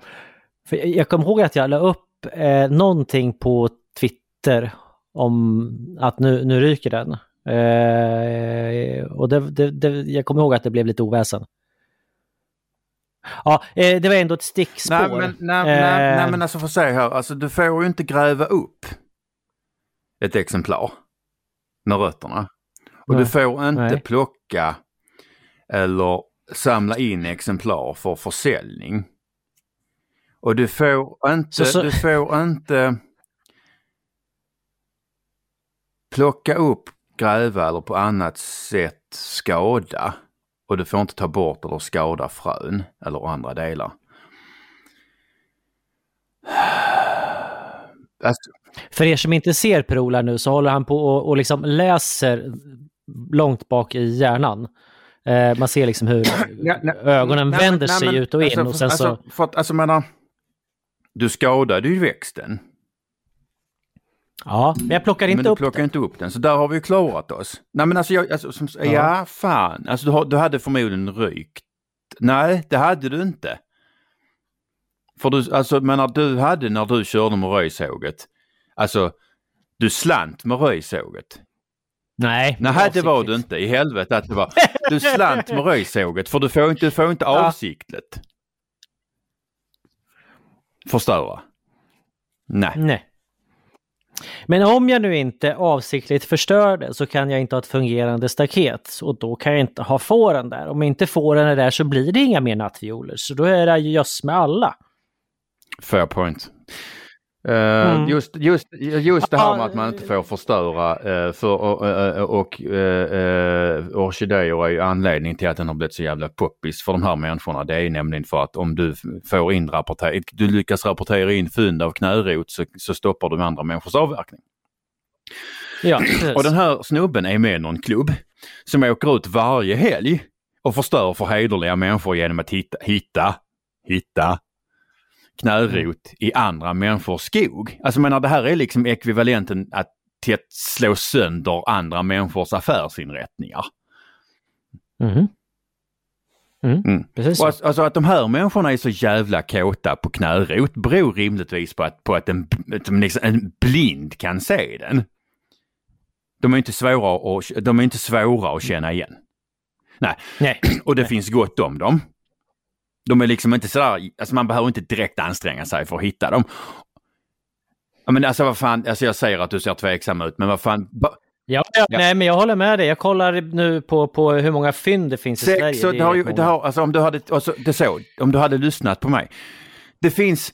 för jag- jag kommer ihåg att jag la upp uh, någonting på Twitter om att nu, nu ryker den. Eh, och det, det, det, jag kommer ihåg att det blev lite oväsen. Ja, eh, det var ändå ett stickspår. Nej men, nej, nej, Eh, nej men alltså för sig här, alltså du får ju inte gräva upp ett exemplar med rötterna. Och Nej. du får inte Nej. plocka eller samla in exemplar för försäljning. Och du får inte, Så- så- du får inte plocka upp, gräva eller på annat sätt skada. Och du får inte ta bort eller skada frön eller andra delar. Alltså, För er som inte ser Per-Ola nu så håller han på och, och liksom läser långt bak i hjärnan. Eh, man ser liksom hur Ja, nej, ögonen nej, vänder sig nej, ut och in alltså, och sen alltså, så... För att, alltså menar, du skadade ju växten. Ja, men jag plockar Men inte du upp plockar den. inte upp den, så där har vi ju klarat oss. Nej men alltså, jag, alltså som, ja. Ja. fan, alltså du, har, du hade förmodligen rykt. Nej, det hade du inte. För du, alltså menar du hade när du körde med röjsåget, alltså du slant med röjsåget. Nej, Nej, det var avsiktligt. du inte. I helvete att det var. Du slant med röjsåget för du får inte, du får inte Ja. avsiktligt förstöra. Nej. Nej. Men om jag nu inte avsiktligt förstör det så kan jag inte ha ett fungerande staket och då kan jag inte ha fåren där. Om inte fåren är där så blir det inga mer nattvioler så då är det jöss med alla. Fair point. Eh, Mm. Just, just, just det här med att man inte får förstöra eh, för, och, eh, och uh, orkidéer är ju anledningen till att den har blivit så jävla poppis för de här människorna. Det är nämligen för att om du får in rapporter, du lyckas rapportera in fynd av knärot så, så stoppar du andra människors avverkning. Ja, precis. Och den här snubben är med i någon klubb som åker ut varje helg och förstör för hederliga människor genom att hitta, hitta, hitta knärot i andra människors skog. Alltså menar det här är liksom ekvivalenten att, till att slå sönder andra människors affärsinrättningar. Mm. Mm. Precis. Och alltså, alltså att de här människorna är så jävla kåta på knärot beror rimligtvis på att, på att, en, liksom, en blind kan se den. De är inte svåra att, de är inte svåra att känna igen. Nej. Och det finns gott om dem. De är liksom inte sådär, alltså man behöver inte direkt anstränga sig för att hitta dem. Ja, men alltså vad fan, alltså jag säger att du ser tveksam ut, men vad fan. Ja, ja. Nej, men jag håller med dig. Jag kollar nu på, på hur många fynd det finns i Sverige. Så Det har ju, det har, alltså om du hade, alltså, det så, om du hade lyssnat på mig. Det finns,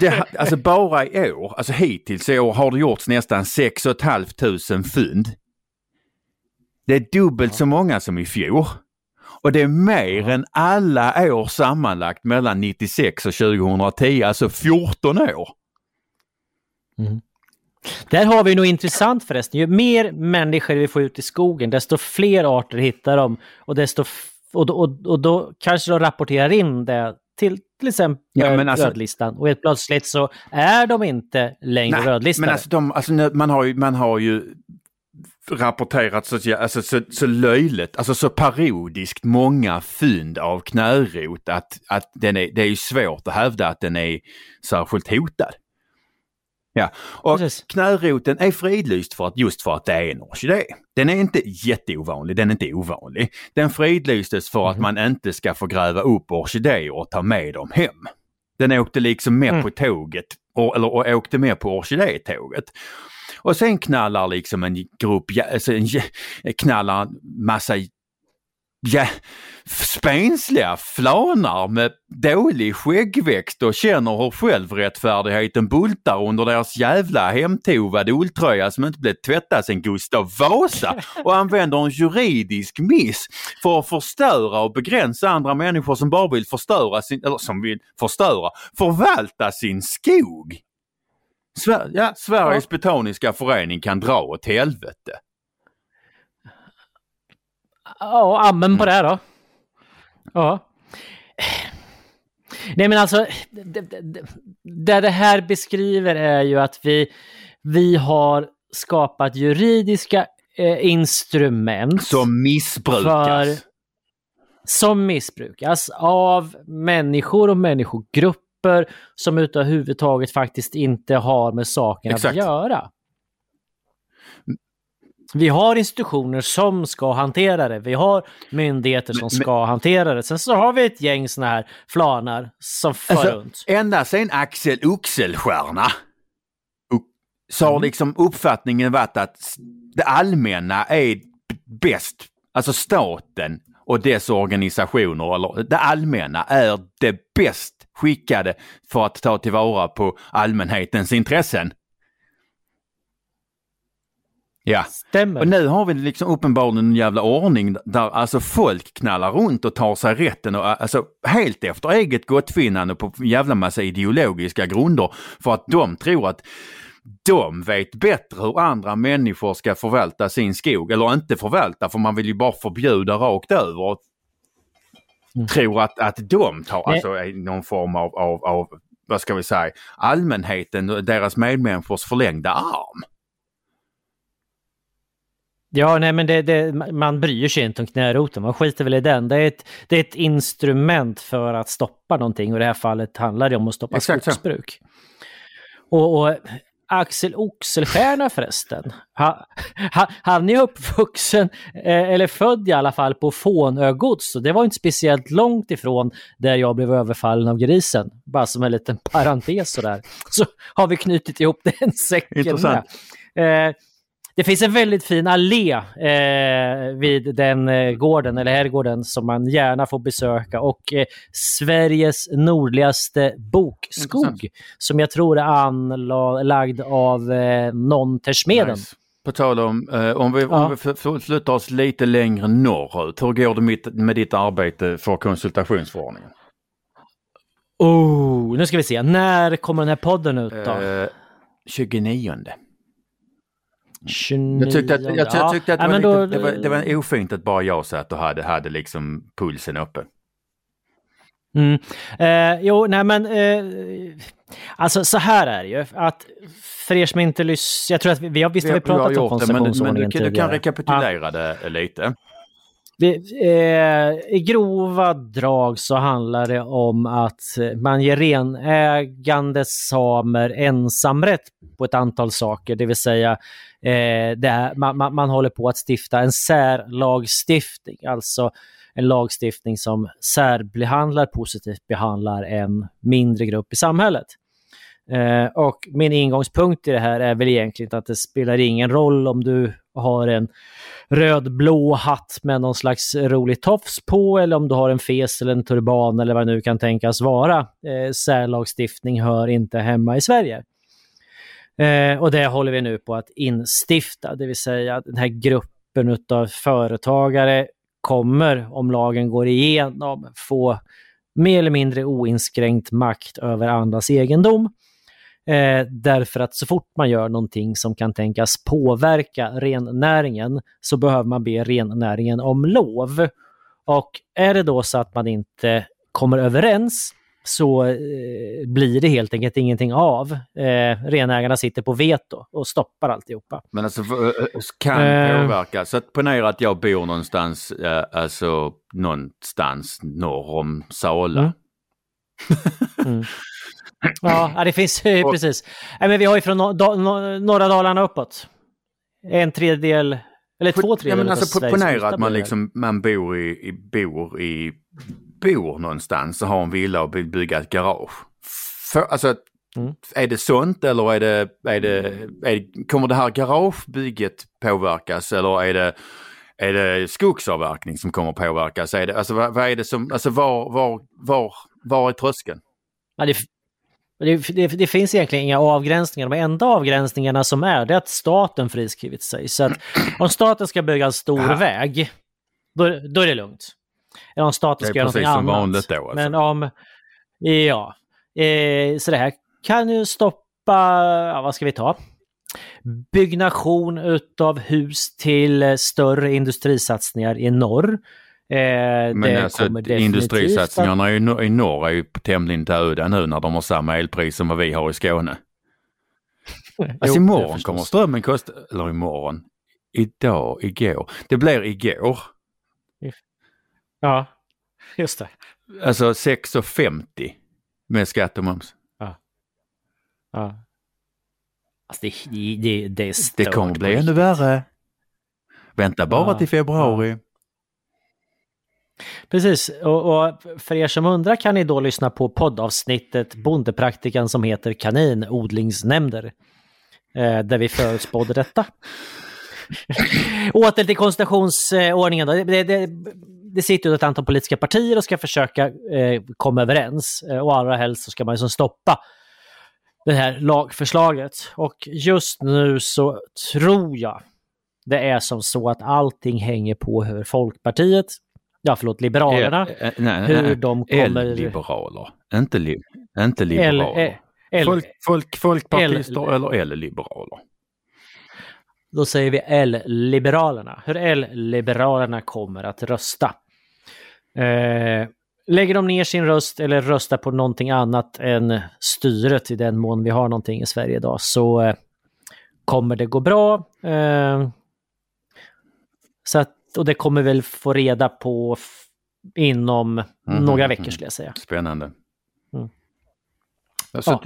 det, alltså bara i år, alltså hittills i år har det gjorts nästan 6 500 fynd. Det är dubbelt så många som i fjol. Och det är mer än alla år sammanlagt mellan 96 och 2010, alltså 14 år. Där har vi något intressant förresten. Ju mer människor vi får ut i skogen, desto fler arter hittar de. Och, desto och, då- och, och då kanske de rapporterar in det till till exempel Ja, men alltså- rödlistan. Och helt plötsligt så är de inte längre rödlistade. men alltså, de, alltså man, har ju, man har ju rapporterat så, alltså, så, så löjligt, alltså så parodiskt många fynd av knärot att, att den är, det är svårt att hävda att den är särskilt hotad. Ja, och Precis. knäroten är fridlyst för att, just för att det är en orkidé. Den är inte jätteovanlig, den är inte ovanlig. Den fridlystes för att man inte ska få gräva upp orkidéer och ta med dem hem. Den åkte liksom med Mm. på tåget, och, eller och åkte med på orkidétåget. Och sen knallar liksom en grupp, alltså en, jä- knallar en massa ja, spensliga flanar med dålig skäggväxt och känner hur självrättfärdigheten bultar under deras jävla hemtovade ulltröja som inte blivit tvättad sedan Gustav Vasa och använder en juridisk miss för att förstöra och begränsa andra människor som bara vill förstöra sin, eller som vill förstöra, förvalta sin skog. Sver ja, Sveriges Botaniska Förening kan dra åt helvete. Ja, amen på det då. Ja. Nej men alltså, det, det- det det här beskriver är ju att vi, vi har skapat juridiska eh, instrument Som missbrukas. För- som missbrukas av människor och människogrupper som överhuvudtaget faktiskt inte har med saken Exakt. att göra. Vi har institutioner som ska hantera det. Vi har myndigheter som Men- ska hantera det. Sen så har vi ett gäng såna här flanar som far Alltså, runt. ända sedan Axel Oxelstierna så Mm. har liksom uppfattningen varit att det allmänna är bäst, alltså staten och dess organisationer, eller det allmänna är det bäst skickade för att ta tillvara på allmänhetens intressen. Ja. Stämmer. Och nu har vi liksom uppenbarligen en jävla ordning där alltså folk knallar runt och tar sig rätten och alltså helt efter eget gottfinnande på jävla massa ideologiska grunder för att de tror att de vet bättre hur andra människor ska förvalta sin skog eller inte förvalta för man vill ju bara förbjuda rakt över. Och Tror att, att de tar Nej. alltså någon form av, av, av, vad ska vi säga, allmänheten och deras medmänniskors förlängda arm. Ja, nej men det, det, man bryr sig inte om knäroten, man skiter väl i den. Det är, ett, det är ett instrument för att stoppa någonting och i det här fallet handlar det om att stoppa Exakt skogsbruk. Och, och Axel Oxelstierna förresten, ha, ha, han är uppvuxen, eh, eller född i alla fall, på Fånögods. Så det var inte speciellt långt ifrån där jag blev överfallen av grisen. Bara som en liten parentes sådär. Så har vi knutit ihop den säcken Intressant. med. Eh, det finns en väldigt fin allé eh, vid den eh, gården, eller herrgården, som man gärna får besöka. Och eh, Sveriges nordligaste bokskog, Intressant. som jag tror är anlagd av eh, Nontersmeden. Nice. På tal om, eh, om vi, Ja. om vi flyttar oss lite längre norrut, hur går det med, med ditt arbete för konsultationsförordningen? Oh, nu ska vi se. När kommer den här podden ut då? Eh, 29. 29. Jag tyckte att, jag, jag Ja. tyckte att det, Ja, var men lite, då- det, var, det var ofint att bara jag satt och hade, hade liksom pulsen uppe. Mm. Eh, jo, nej men eh, alltså så här är det ju att för er som inte lyssnar, jag tror att vi, vi har visst har vi pratat om det, men, men du, du kan tidigare. rekapitulera det lite. Vi, eh, I grova drag så handlar det om att man ger renägande samer ensamrätt på ett antal saker, det vill säga eh, det är, man, man, man håller på att stifta en särlagstiftning, alltså en lagstiftning som särbehandlar, positivt behandlar en mindre grupp i samhället. Eh, och min ingångspunkt i det här är väl egentligen att det spelar ingen roll om du har en rödblå hatt med någon slags rolig tofs på eller om du har en fes eller en turban eller vad det nu kan tänkas vara. Eh, särlagstiftning hör inte hemma i Sverige. Eh, och det håller vi nu på att instifta, det vill säga att den här gruppen av företagare kommer, om lagen går igenom, få mer eller mindre oinskränkt makt över andras egendom. Eh, därför att så fort man gör någonting som kan tänkas påverka rennäringen så behöver man be rennäringen om lov. Och är det då så att man inte kommer överens så eh, blir det helt enkelt ingenting av. Eh, renägarna sitter på veto och stoppar alltihopa. Men alltså v- eh, kan Eh. påverka. Så att ponera att jag bor någonstans, eh, alltså någonstans norr om Sala. Mm. Mm. Ja, ja, det finns Och- precis. Nej, men vi har ju från norra Dalarna uppåt. En tredjedel, eller två Ja, tredjedelar men av alltså, ponera att man, liksom, man bor i, i, bor i bor någonstans och har en villa och vill bygga ett garage. För, alltså, Mm. Är det sånt eller är det, är det, är, kommer det här garagebygget påverkas eller är det, är det skogsavverkning som kommer påverkas? Är det, alltså, vad, vad är det som, alltså var, var, var, var är tröskeln? Ja, det, det, det, det finns egentligen inga avgränsningar. De enda avgränsningarna som är, det är att staten friskrivit sig. Så att om staten ska bygga en stor Aha. väg, då, då är det lugnt. Eller om staten Det är ska göra precis någonting som annat. vanligt då, alltså. Men om... Ja. Eh, så det här kan ju stoppa, ja, vad ska vi ta? Byggnation utav hus till eh, större industrisatsningar i norr. Eh, Men alltså, industrisatsningarna i, nor- i norr är ju tämligen döda nu när de har samma elpris som vad vi har i Skåne. Alltså Jo, imorgon kommer strömmen kosta, eller imorgon, idag, igår. Det blir igår. Ja, just det. Alltså 6,50 med skatt och moms. Ja. Alltså det, det, det, är Det kommer bli ännu värre. Vänta bara Ja, till februari. Precis, och, och för er som undrar kan ni då lyssna på poddavsnittet Bondepraktikan som heter Kaninodlingsnämnder. Eh, där vi förutspådde detta. Åter till konstitutionsordningen då. Det, det, det, det sitter ju ett antal politiska partier och ska försöka eh, komma överens. Eh, och allra helst så ska man ju som stoppa det här lagförslaget. Och just nu så tror jag det är som så att allting hänger på hur Folkpartiet, ja förlåt Liberalerna, Eh, eh, nej, hur nej, de kommer... L-liberaler. Inte, li, inte liberaler. L, L, Folk, folk, folkpartister L- eller L-liberaler. då säger vi L-liberalerna. Hur L-liberalerna kommer att rösta. Eh, lägger de ner sin röst eller röstar på någonting annat än styret i den mån vi har någonting i Sverige idag så eh, kommer det gå bra. Eh, så att, och det kommer väl få reda på inom Mhm, några mhm. veckor skulle jag säga. Spännande. Mm. Alltså, Ja.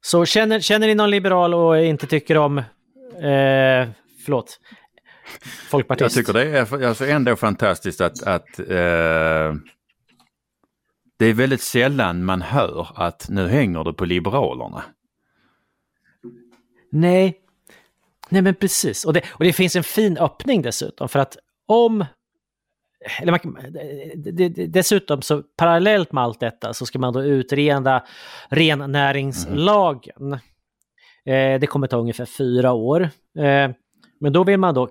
Så känner, känner ni någon liberal och inte tycker om, eh, förlåt, Jag folkpartist? tycker det är alltså ändå fantastiskt att, att eh, det är väldigt sällan man hör att nu hänger det på Liberalerna. Nej. Nej men precis, och det, och det finns en fin öppning dessutom för att om eller man, dessutom så parallellt med allt detta så ska man då utreda rennäringslagen. Mm. Eh, det kommer ta ungefär fyra år. Eh, men då vill man då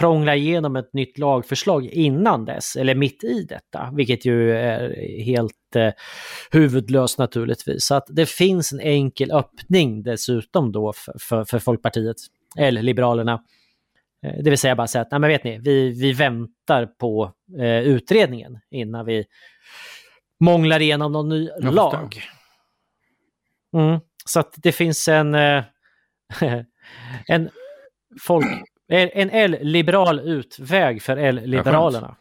prångla igenom ett nytt lagförslag innan dess, eller mitt i detta, vilket ju är helt eh, huvudlöst naturligtvis. Så att det finns en enkel öppning dessutom då för, för, för Folkpartiet, eller Liberalerna. Eh, det vill säga bara säga att, nej men vet ni, vi, vi väntar på eh, utredningen innan vi månglar igenom någon ny Jag lag. Mm, så att det finns en, eh, en folk en L-liberal utväg för L-liberalerna.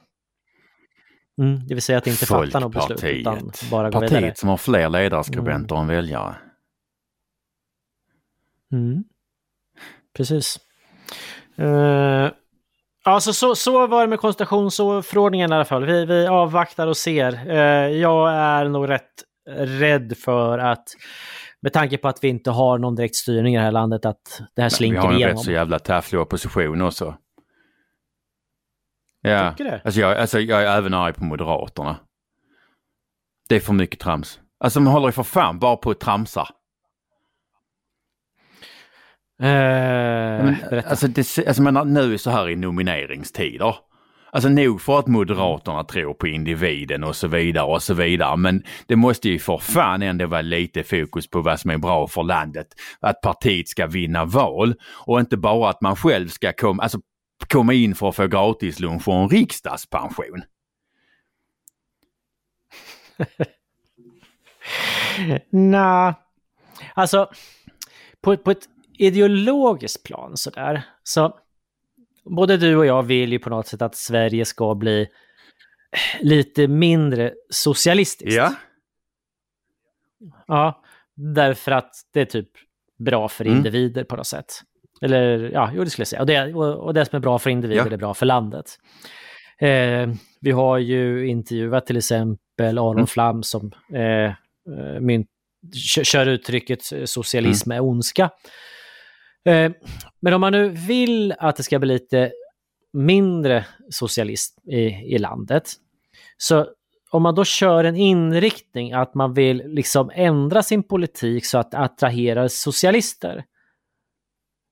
Mm, det vill säga att inte fatta något beslut utan bara gå Partiet vidare. som har fler ledarskribenter mm. än väljare. Mm. Precis. Uh, alltså så, så var det med koncentrationsförordningen i alla fall. Vi, vi avvaktar och ser. Uh, jag är nog rätt rädd för att med tanke på att vi inte har någon direkt styrning i det här landet, att det här slinker igenom. Vi har en rätt så jävla tafflig opposition också. Ja, Tycker det? Alltså jag, alltså jag är även arg på Moderaterna. Det är för mycket trams. Alltså man håller ju för fan bara på att tramsa. Men, alltså, det, alltså men nu så här i nomineringstider. Alltså nog för att Moderaterna tror på individen och så vidare och så vidare. Men det måste ju för fan ändå vara lite fokus på vad som är bra för landet. Att partiet ska vinna val och inte bara att man själv ska komma, alltså, komma in för att få gratis lunch och en riksdagspension. Nej, alltså på, på ett ideologiskt plan sådär så både du och jag vill ju på något sätt att Sverige ska bli lite mindre socialistiskt. Ja. Ja, därför att det är typ bra för mm. individer på något sätt. Eller ja, jo det skulle jag säga. Och det, och, och det som är bra för individer ja. är bra för landet. Eh, vi har ju intervjuat till exempel Aron mm. Flam som eh, eh mynt, kör uttrycket socialism mm. är ondska. Eh, men om man nu vill att det ska bli lite mindre socialism i, i landet, så om man då kör en inriktning att man vill liksom ändra sin politik så att attrahera socialister,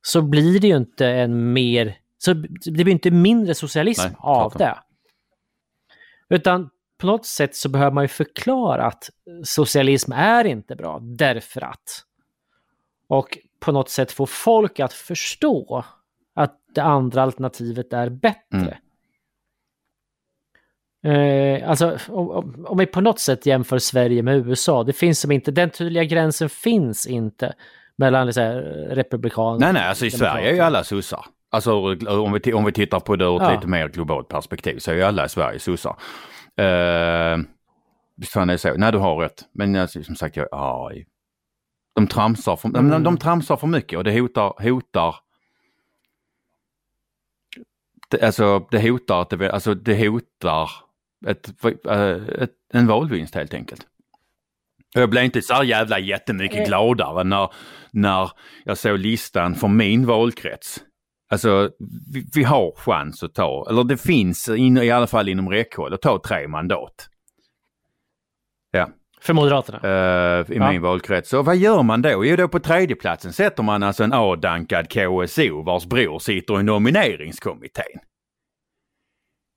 så blir det ju inte en mer, så det blir inte mindre socialism Nej, av det. Utan på något sätt så behöver man ju förklara att socialism är inte bra därför att. Och på något sätt få folk att förstå att det andra alternativet är bättre. Mm. Eh, alltså om, om vi på något sätt jämför Sverige med USA, det finns som inte, den tydliga gränsen finns inte mellan så här, republikaner Nej, nej, alltså i Sverige är ju alla sossar. Alltså om vi, om vi tittar på det ur ett ja. lite mer globalt perspektiv så är ju alla i Sverige sossar. Uh, visst fan är det så? Nej, du har rätt. Men alltså, som sagt, jag arg de tramsar för, mm. de, de tramsar för mycket och det hotar, hotar det, alltså det hotar att det, alltså det hotar ett, ett, en valvinst helt enkelt. Jag blev inte så jävla jättemycket mm. gladare när, när jag såg listan för min valkrets. Alltså vi, vi har chans att ta, eller det finns in, i alla fall inom räckhåll att ta tre mandat. Ja. För Moderaterna? Uh, I ja. min valkrets. Och vad gör man då? Jo, då på tredjeplatsen sätter man alltså en avdankad KSO vars bror sitter i nomineringskommittén.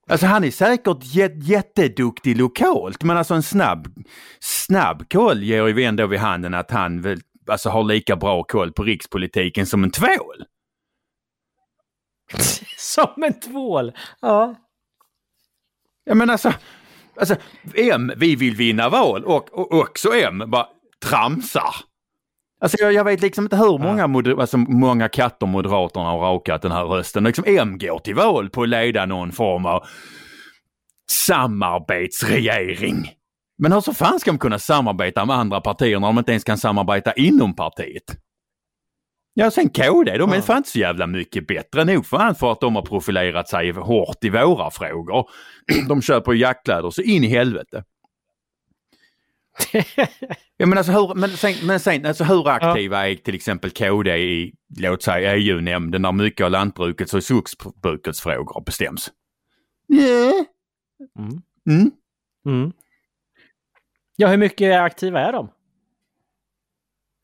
Alltså han är säkert jätteduktig lokalt men alltså en snabb, snabb koll ger ju ändå vid handen att han väl, alltså har lika bra koll på rikspolitiken som en tvål. som en tvål? Ja. Ja men alltså, Alltså, M, vi vill vinna val och, och också M bara tramsar. Alltså jag, jag, vet liksom inte hur många, moder, alltså, många katter Moderaterna har rakat den här rösten. Liksom M går till val på att leda någon form av samarbetsregering. Men hur så fan ska de kunna samarbeta med andra partier när de inte ens kan samarbeta inom partiet? Ja, sen KD, de är ja. fan inte så jävla mycket bättre. Nog fan för att de har profilerat sig hårt i våra frågor. De köper jaktkläder så in i helvete. Ja, men alltså hur, men sen, men sen, alltså hur aktiva är till exempel KD i, låt säga EU-nämnden när mycket av lantbrukets och skogsbrukets frågor bestäms? Yeah. Mm. Mm. Mm. Ja, hur mycket aktiva är de?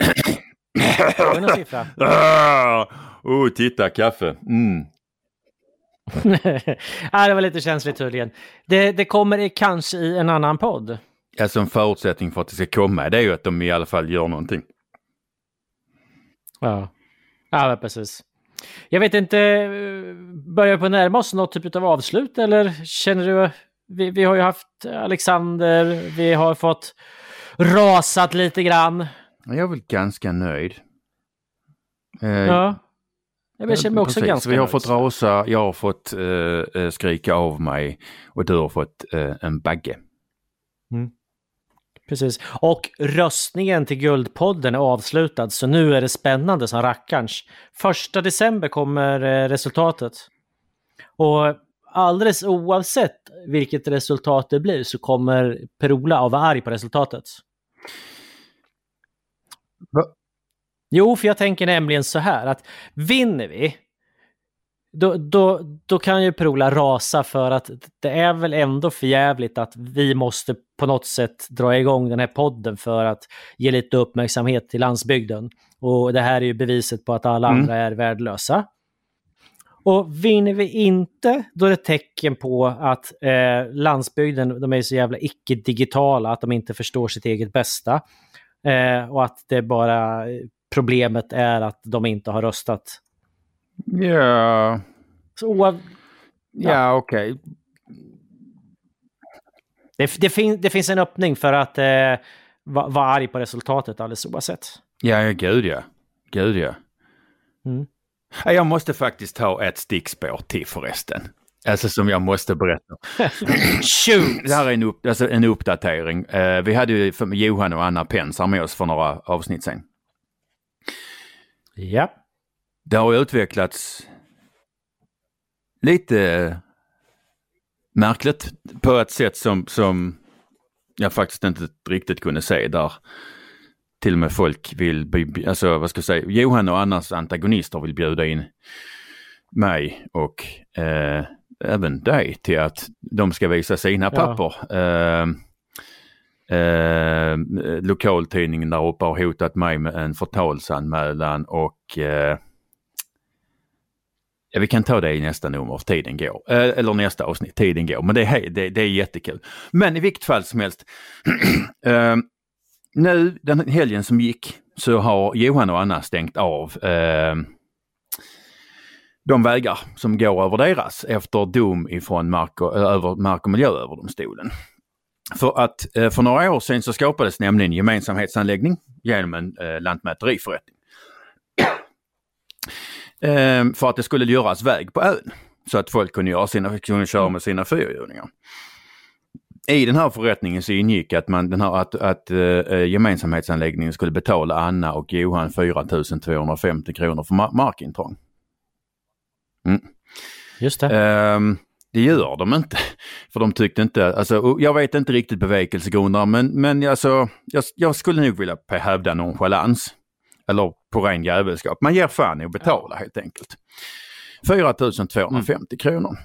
Har du någon siffra? Ah, oh, titta kaffe. Mm. ja, det var lite känsligt tydligen. Det, det kommer i, kanske i en annan podd. Alltså en förutsättning för att det ska komma det är ju att de i alla fall gör någonting. Ja, ja precis. Jag vet inte, börjar vi på närma oss något typ av avslut eller känner du? Vi, vi har ju haft Alexander, vi har fått rasat lite grann. Jag är väl ganska nöjd. Eh, Ja. Jag känner mig också precis. ganska Vi har nöjd. fått rasa, jag har fått eh, eh, skrika av mig och du har fått eh, en bagge. Precis. Och röstningen till Guldpodden är avslutad, så nu är det spännande som rackarns. Första december kommer eh, resultatet. Och alldeles oavsett vilket resultat det blir så kommer Per-Ola att vara arg på resultatet. Jo, för jag tänker nämligen så här att vinner vi, då, då, då kan ju Per-Ola rasa för att det är väl ändå för jävligt att vi måste på något sätt dra igång den här podden för att ge lite uppmärksamhet till landsbygden. Och det här är ju beviset på att alla Mm. andra är värdelösa. Och vinner vi inte, då är det tecken på att eh, landsbygden, de är så jävla icke-digitala, att de inte förstår sitt eget bästa. Eh, och att det bara, problemet är att de inte har röstat. Ja, Så oav, ja, okej. det, det, fin, det finns en öppning för att eh, vara va arg på resultatet alldeles oavsett. Ja, ja, gud ja. Gud ja. Mm. Ja, Jag måste faktiskt ta ett stickspår till förresten. Alltså som jag måste berätta. Det här är en, upp, alltså en uppdatering. Eh, vi hade ju Johan och Anna Pensar med oss för några avsnitt sen. Ja. Det har utvecklats lite märkligt på ett sätt som, som jag faktiskt inte riktigt kunde se där till och med folk vill, alltså vad ska jag säga, Johan och Annas antagonister vill bjuda in mig och eh, även dig till att de ska visa sina Ja. papper. Eh, eh, lokaltidningen där uppe har hotat mig med en förtalsanmälan och eh, vi kan ta det i nästa nummer, tiden går. Eh, eller nästa avsnitt, tiden går. Men det är, det, det är jättekul. Men i vilket fall som helst. eh, nu den helgen som gick så har Johan och Anna stängt av eh, de vägar som går över deras efter dom ifrån mark och, över Mark och miljööverdomstolen. För att eh, för några år sedan så skapades nämligen gemensamhetsanläggning genom en eh, lantmäteriförrättning. Ehm, för att det skulle göras väg på ön. Så att folk kunde, göra sina, kunde köra med sina fyrhjulingar. I den här förrättningen så ingick att, man, den här, att, att eh, gemensamhetsanläggningen skulle betala Anna och Johan 4250 kronor för ma- markintrång. Just det. Ehm, det gör de inte. För de tyckte inte, alltså, jag vet inte riktigt bevekelsegrunderna men, men alltså, jag, jag skulle nog vilja hävda nonchalans. Eller på ren jävelskap. Man ger fan i att betala helt enkelt. 4 250 kronor.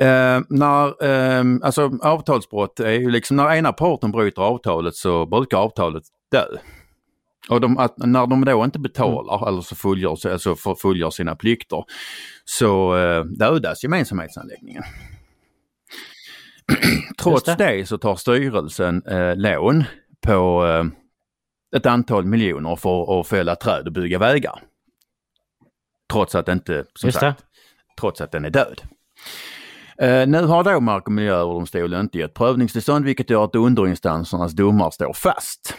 Eh, när, eh, alltså avtalsbrott är ju liksom när ena parten bryter avtalet så brukar avtalet dö. Och de, att, när de då inte betalar eller så fullgör, alltså för- fullgör sina plikter så eh, dödas gemensamhetsanläggningen. Trots Just det. så tar styrelsen eh, lån på eh, ett antal miljoner för att fälla träd och bygga vägar. Trots att inte, som Just det. sagt, trots att den är död. Eh, nu har då Mark och miljööverdomstolen inte gett prövningstillstånd vilket gör att underinstansernas domar står fast.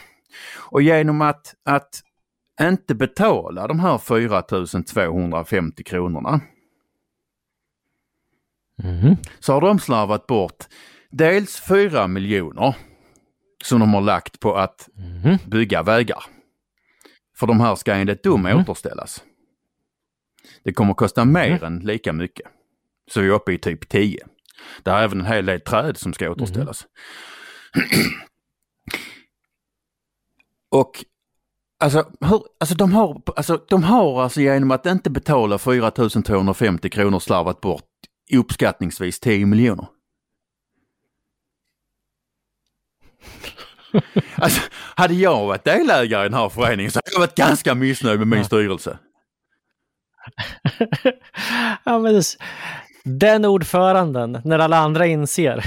Och genom att, att inte betala de här 4 250 kronorna Mhm. så har de slarvat bort dels 4 miljoner som de har lagt på att Mhm. bygga vägar. För de här ska enligt dom Mhm. återställas. Det kommer kosta mer än lika mycket. Så vi är uppe i typ 10. Det är även en hel del träd som ska återställas. Och alltså, hur, alltså, de har, alltså de har alltså genom att inte betala 4250 kronor slarvat bort uppskattningsvis 10 miljoner. Alltså, hade jag varit delägare i den här föreningen så hade jag varit ganska missnöjd med min styrelse. ja, men den ordföranden, när alla andra inser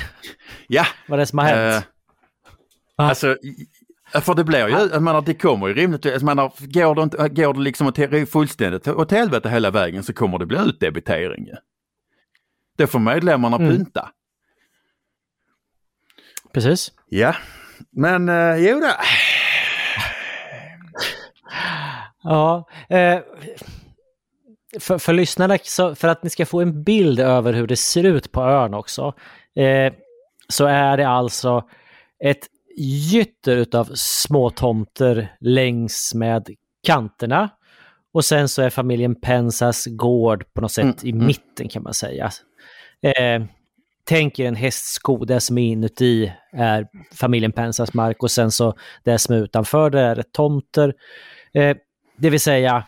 Ja, vad det är som har hänt. eh, alltså, för det blir ju, jag menar det kommer ju rimligtvis, jag menar, går det, inte, går det liksom åt, fullständigt åt helvete hela vägen så kommer det bli utdebitering. Det får medlemmarna Mm. pynta. Precis. Ja, men eh, jo då. Ja, eh, för, för lyssnarna, för att ni ska få en bild över hur det ser ut på ön också, eh, så är det alltså ett gytter utav små tomter längs med kanterna. Och sen så är familjen Pensas gård på något sätt Mm, i mm. mitten kan man säga. Eh, tänk er en hästsko, det som är inuti är familjen Pensas mark och sen så det som är utanför det är tomter. Eh, det vill säga,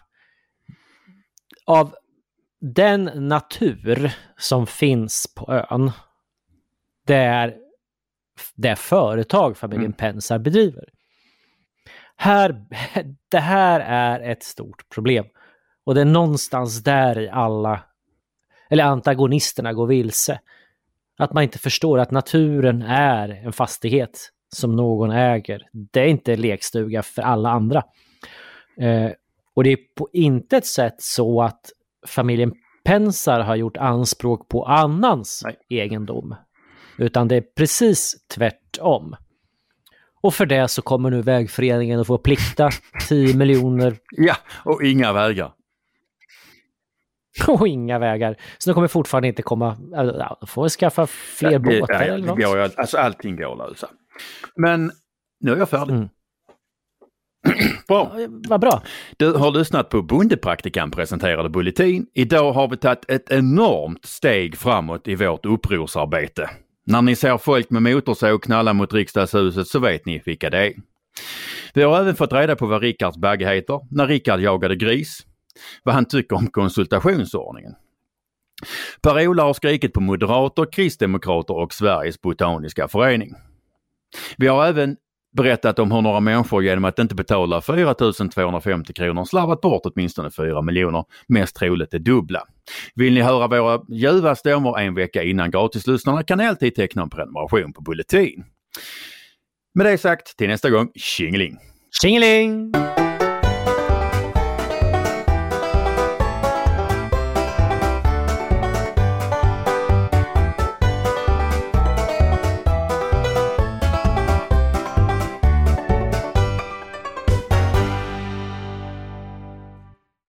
av den natur som finns på ön, det är det företag familjen Mm. Pensar bedriver. Här, det här är ett stort problem. Och det är någonstans där i alla, eller antagonisterna går vilse. Att man inte förstår att naturen är en fastighet som någon äger. Det är inte lekstuga för alla andra. Eh, och det är på intet sätt så att familjen Pensar har gjort anspråk på annans Nej. egendom. Utan det är precis tvärtom. Och för det så kommer nu vägföreningen att få plikta 10 miljoner Ja, och inga vägar. och inga vägar. Så de kommer fortfarande inte komma... Ja, de får skaffa fler Ja, det- båtar ja, eller något. går, alltså allting går att lösa. Men nu är jag färdig. Mm. Bra. Ja, Vad bra. Du har lyssnat på Bondepraktikan presenterade Bulletin. Idag har vi tagit ett enormt steg framåt i vårt upprorsarbete. När ni ser folk med motorsåg knalla mot riksdagshuset så vet ni vilka det är. Vi har även fått reda på vad Rickards bagge heter, när Rickard jagade gris, vad han tycker om konsultationsordningen. Per-Ola har skrikit på moderater, kristdemokrater och Sveriges botaniska förening. Vi har även berättat om hur några människor genom att inte betala 4 250 kronor slarvat bort åtminstone 4 miljoner, mest troligt det dubbla. Vill ni höra våra ljuva stämmor en vecka innan gratislyssnarna kan ni alltid teckna en prenumeration på Bulletin. Med det sagt, till nästa gång, tjingeling! Tjingeling!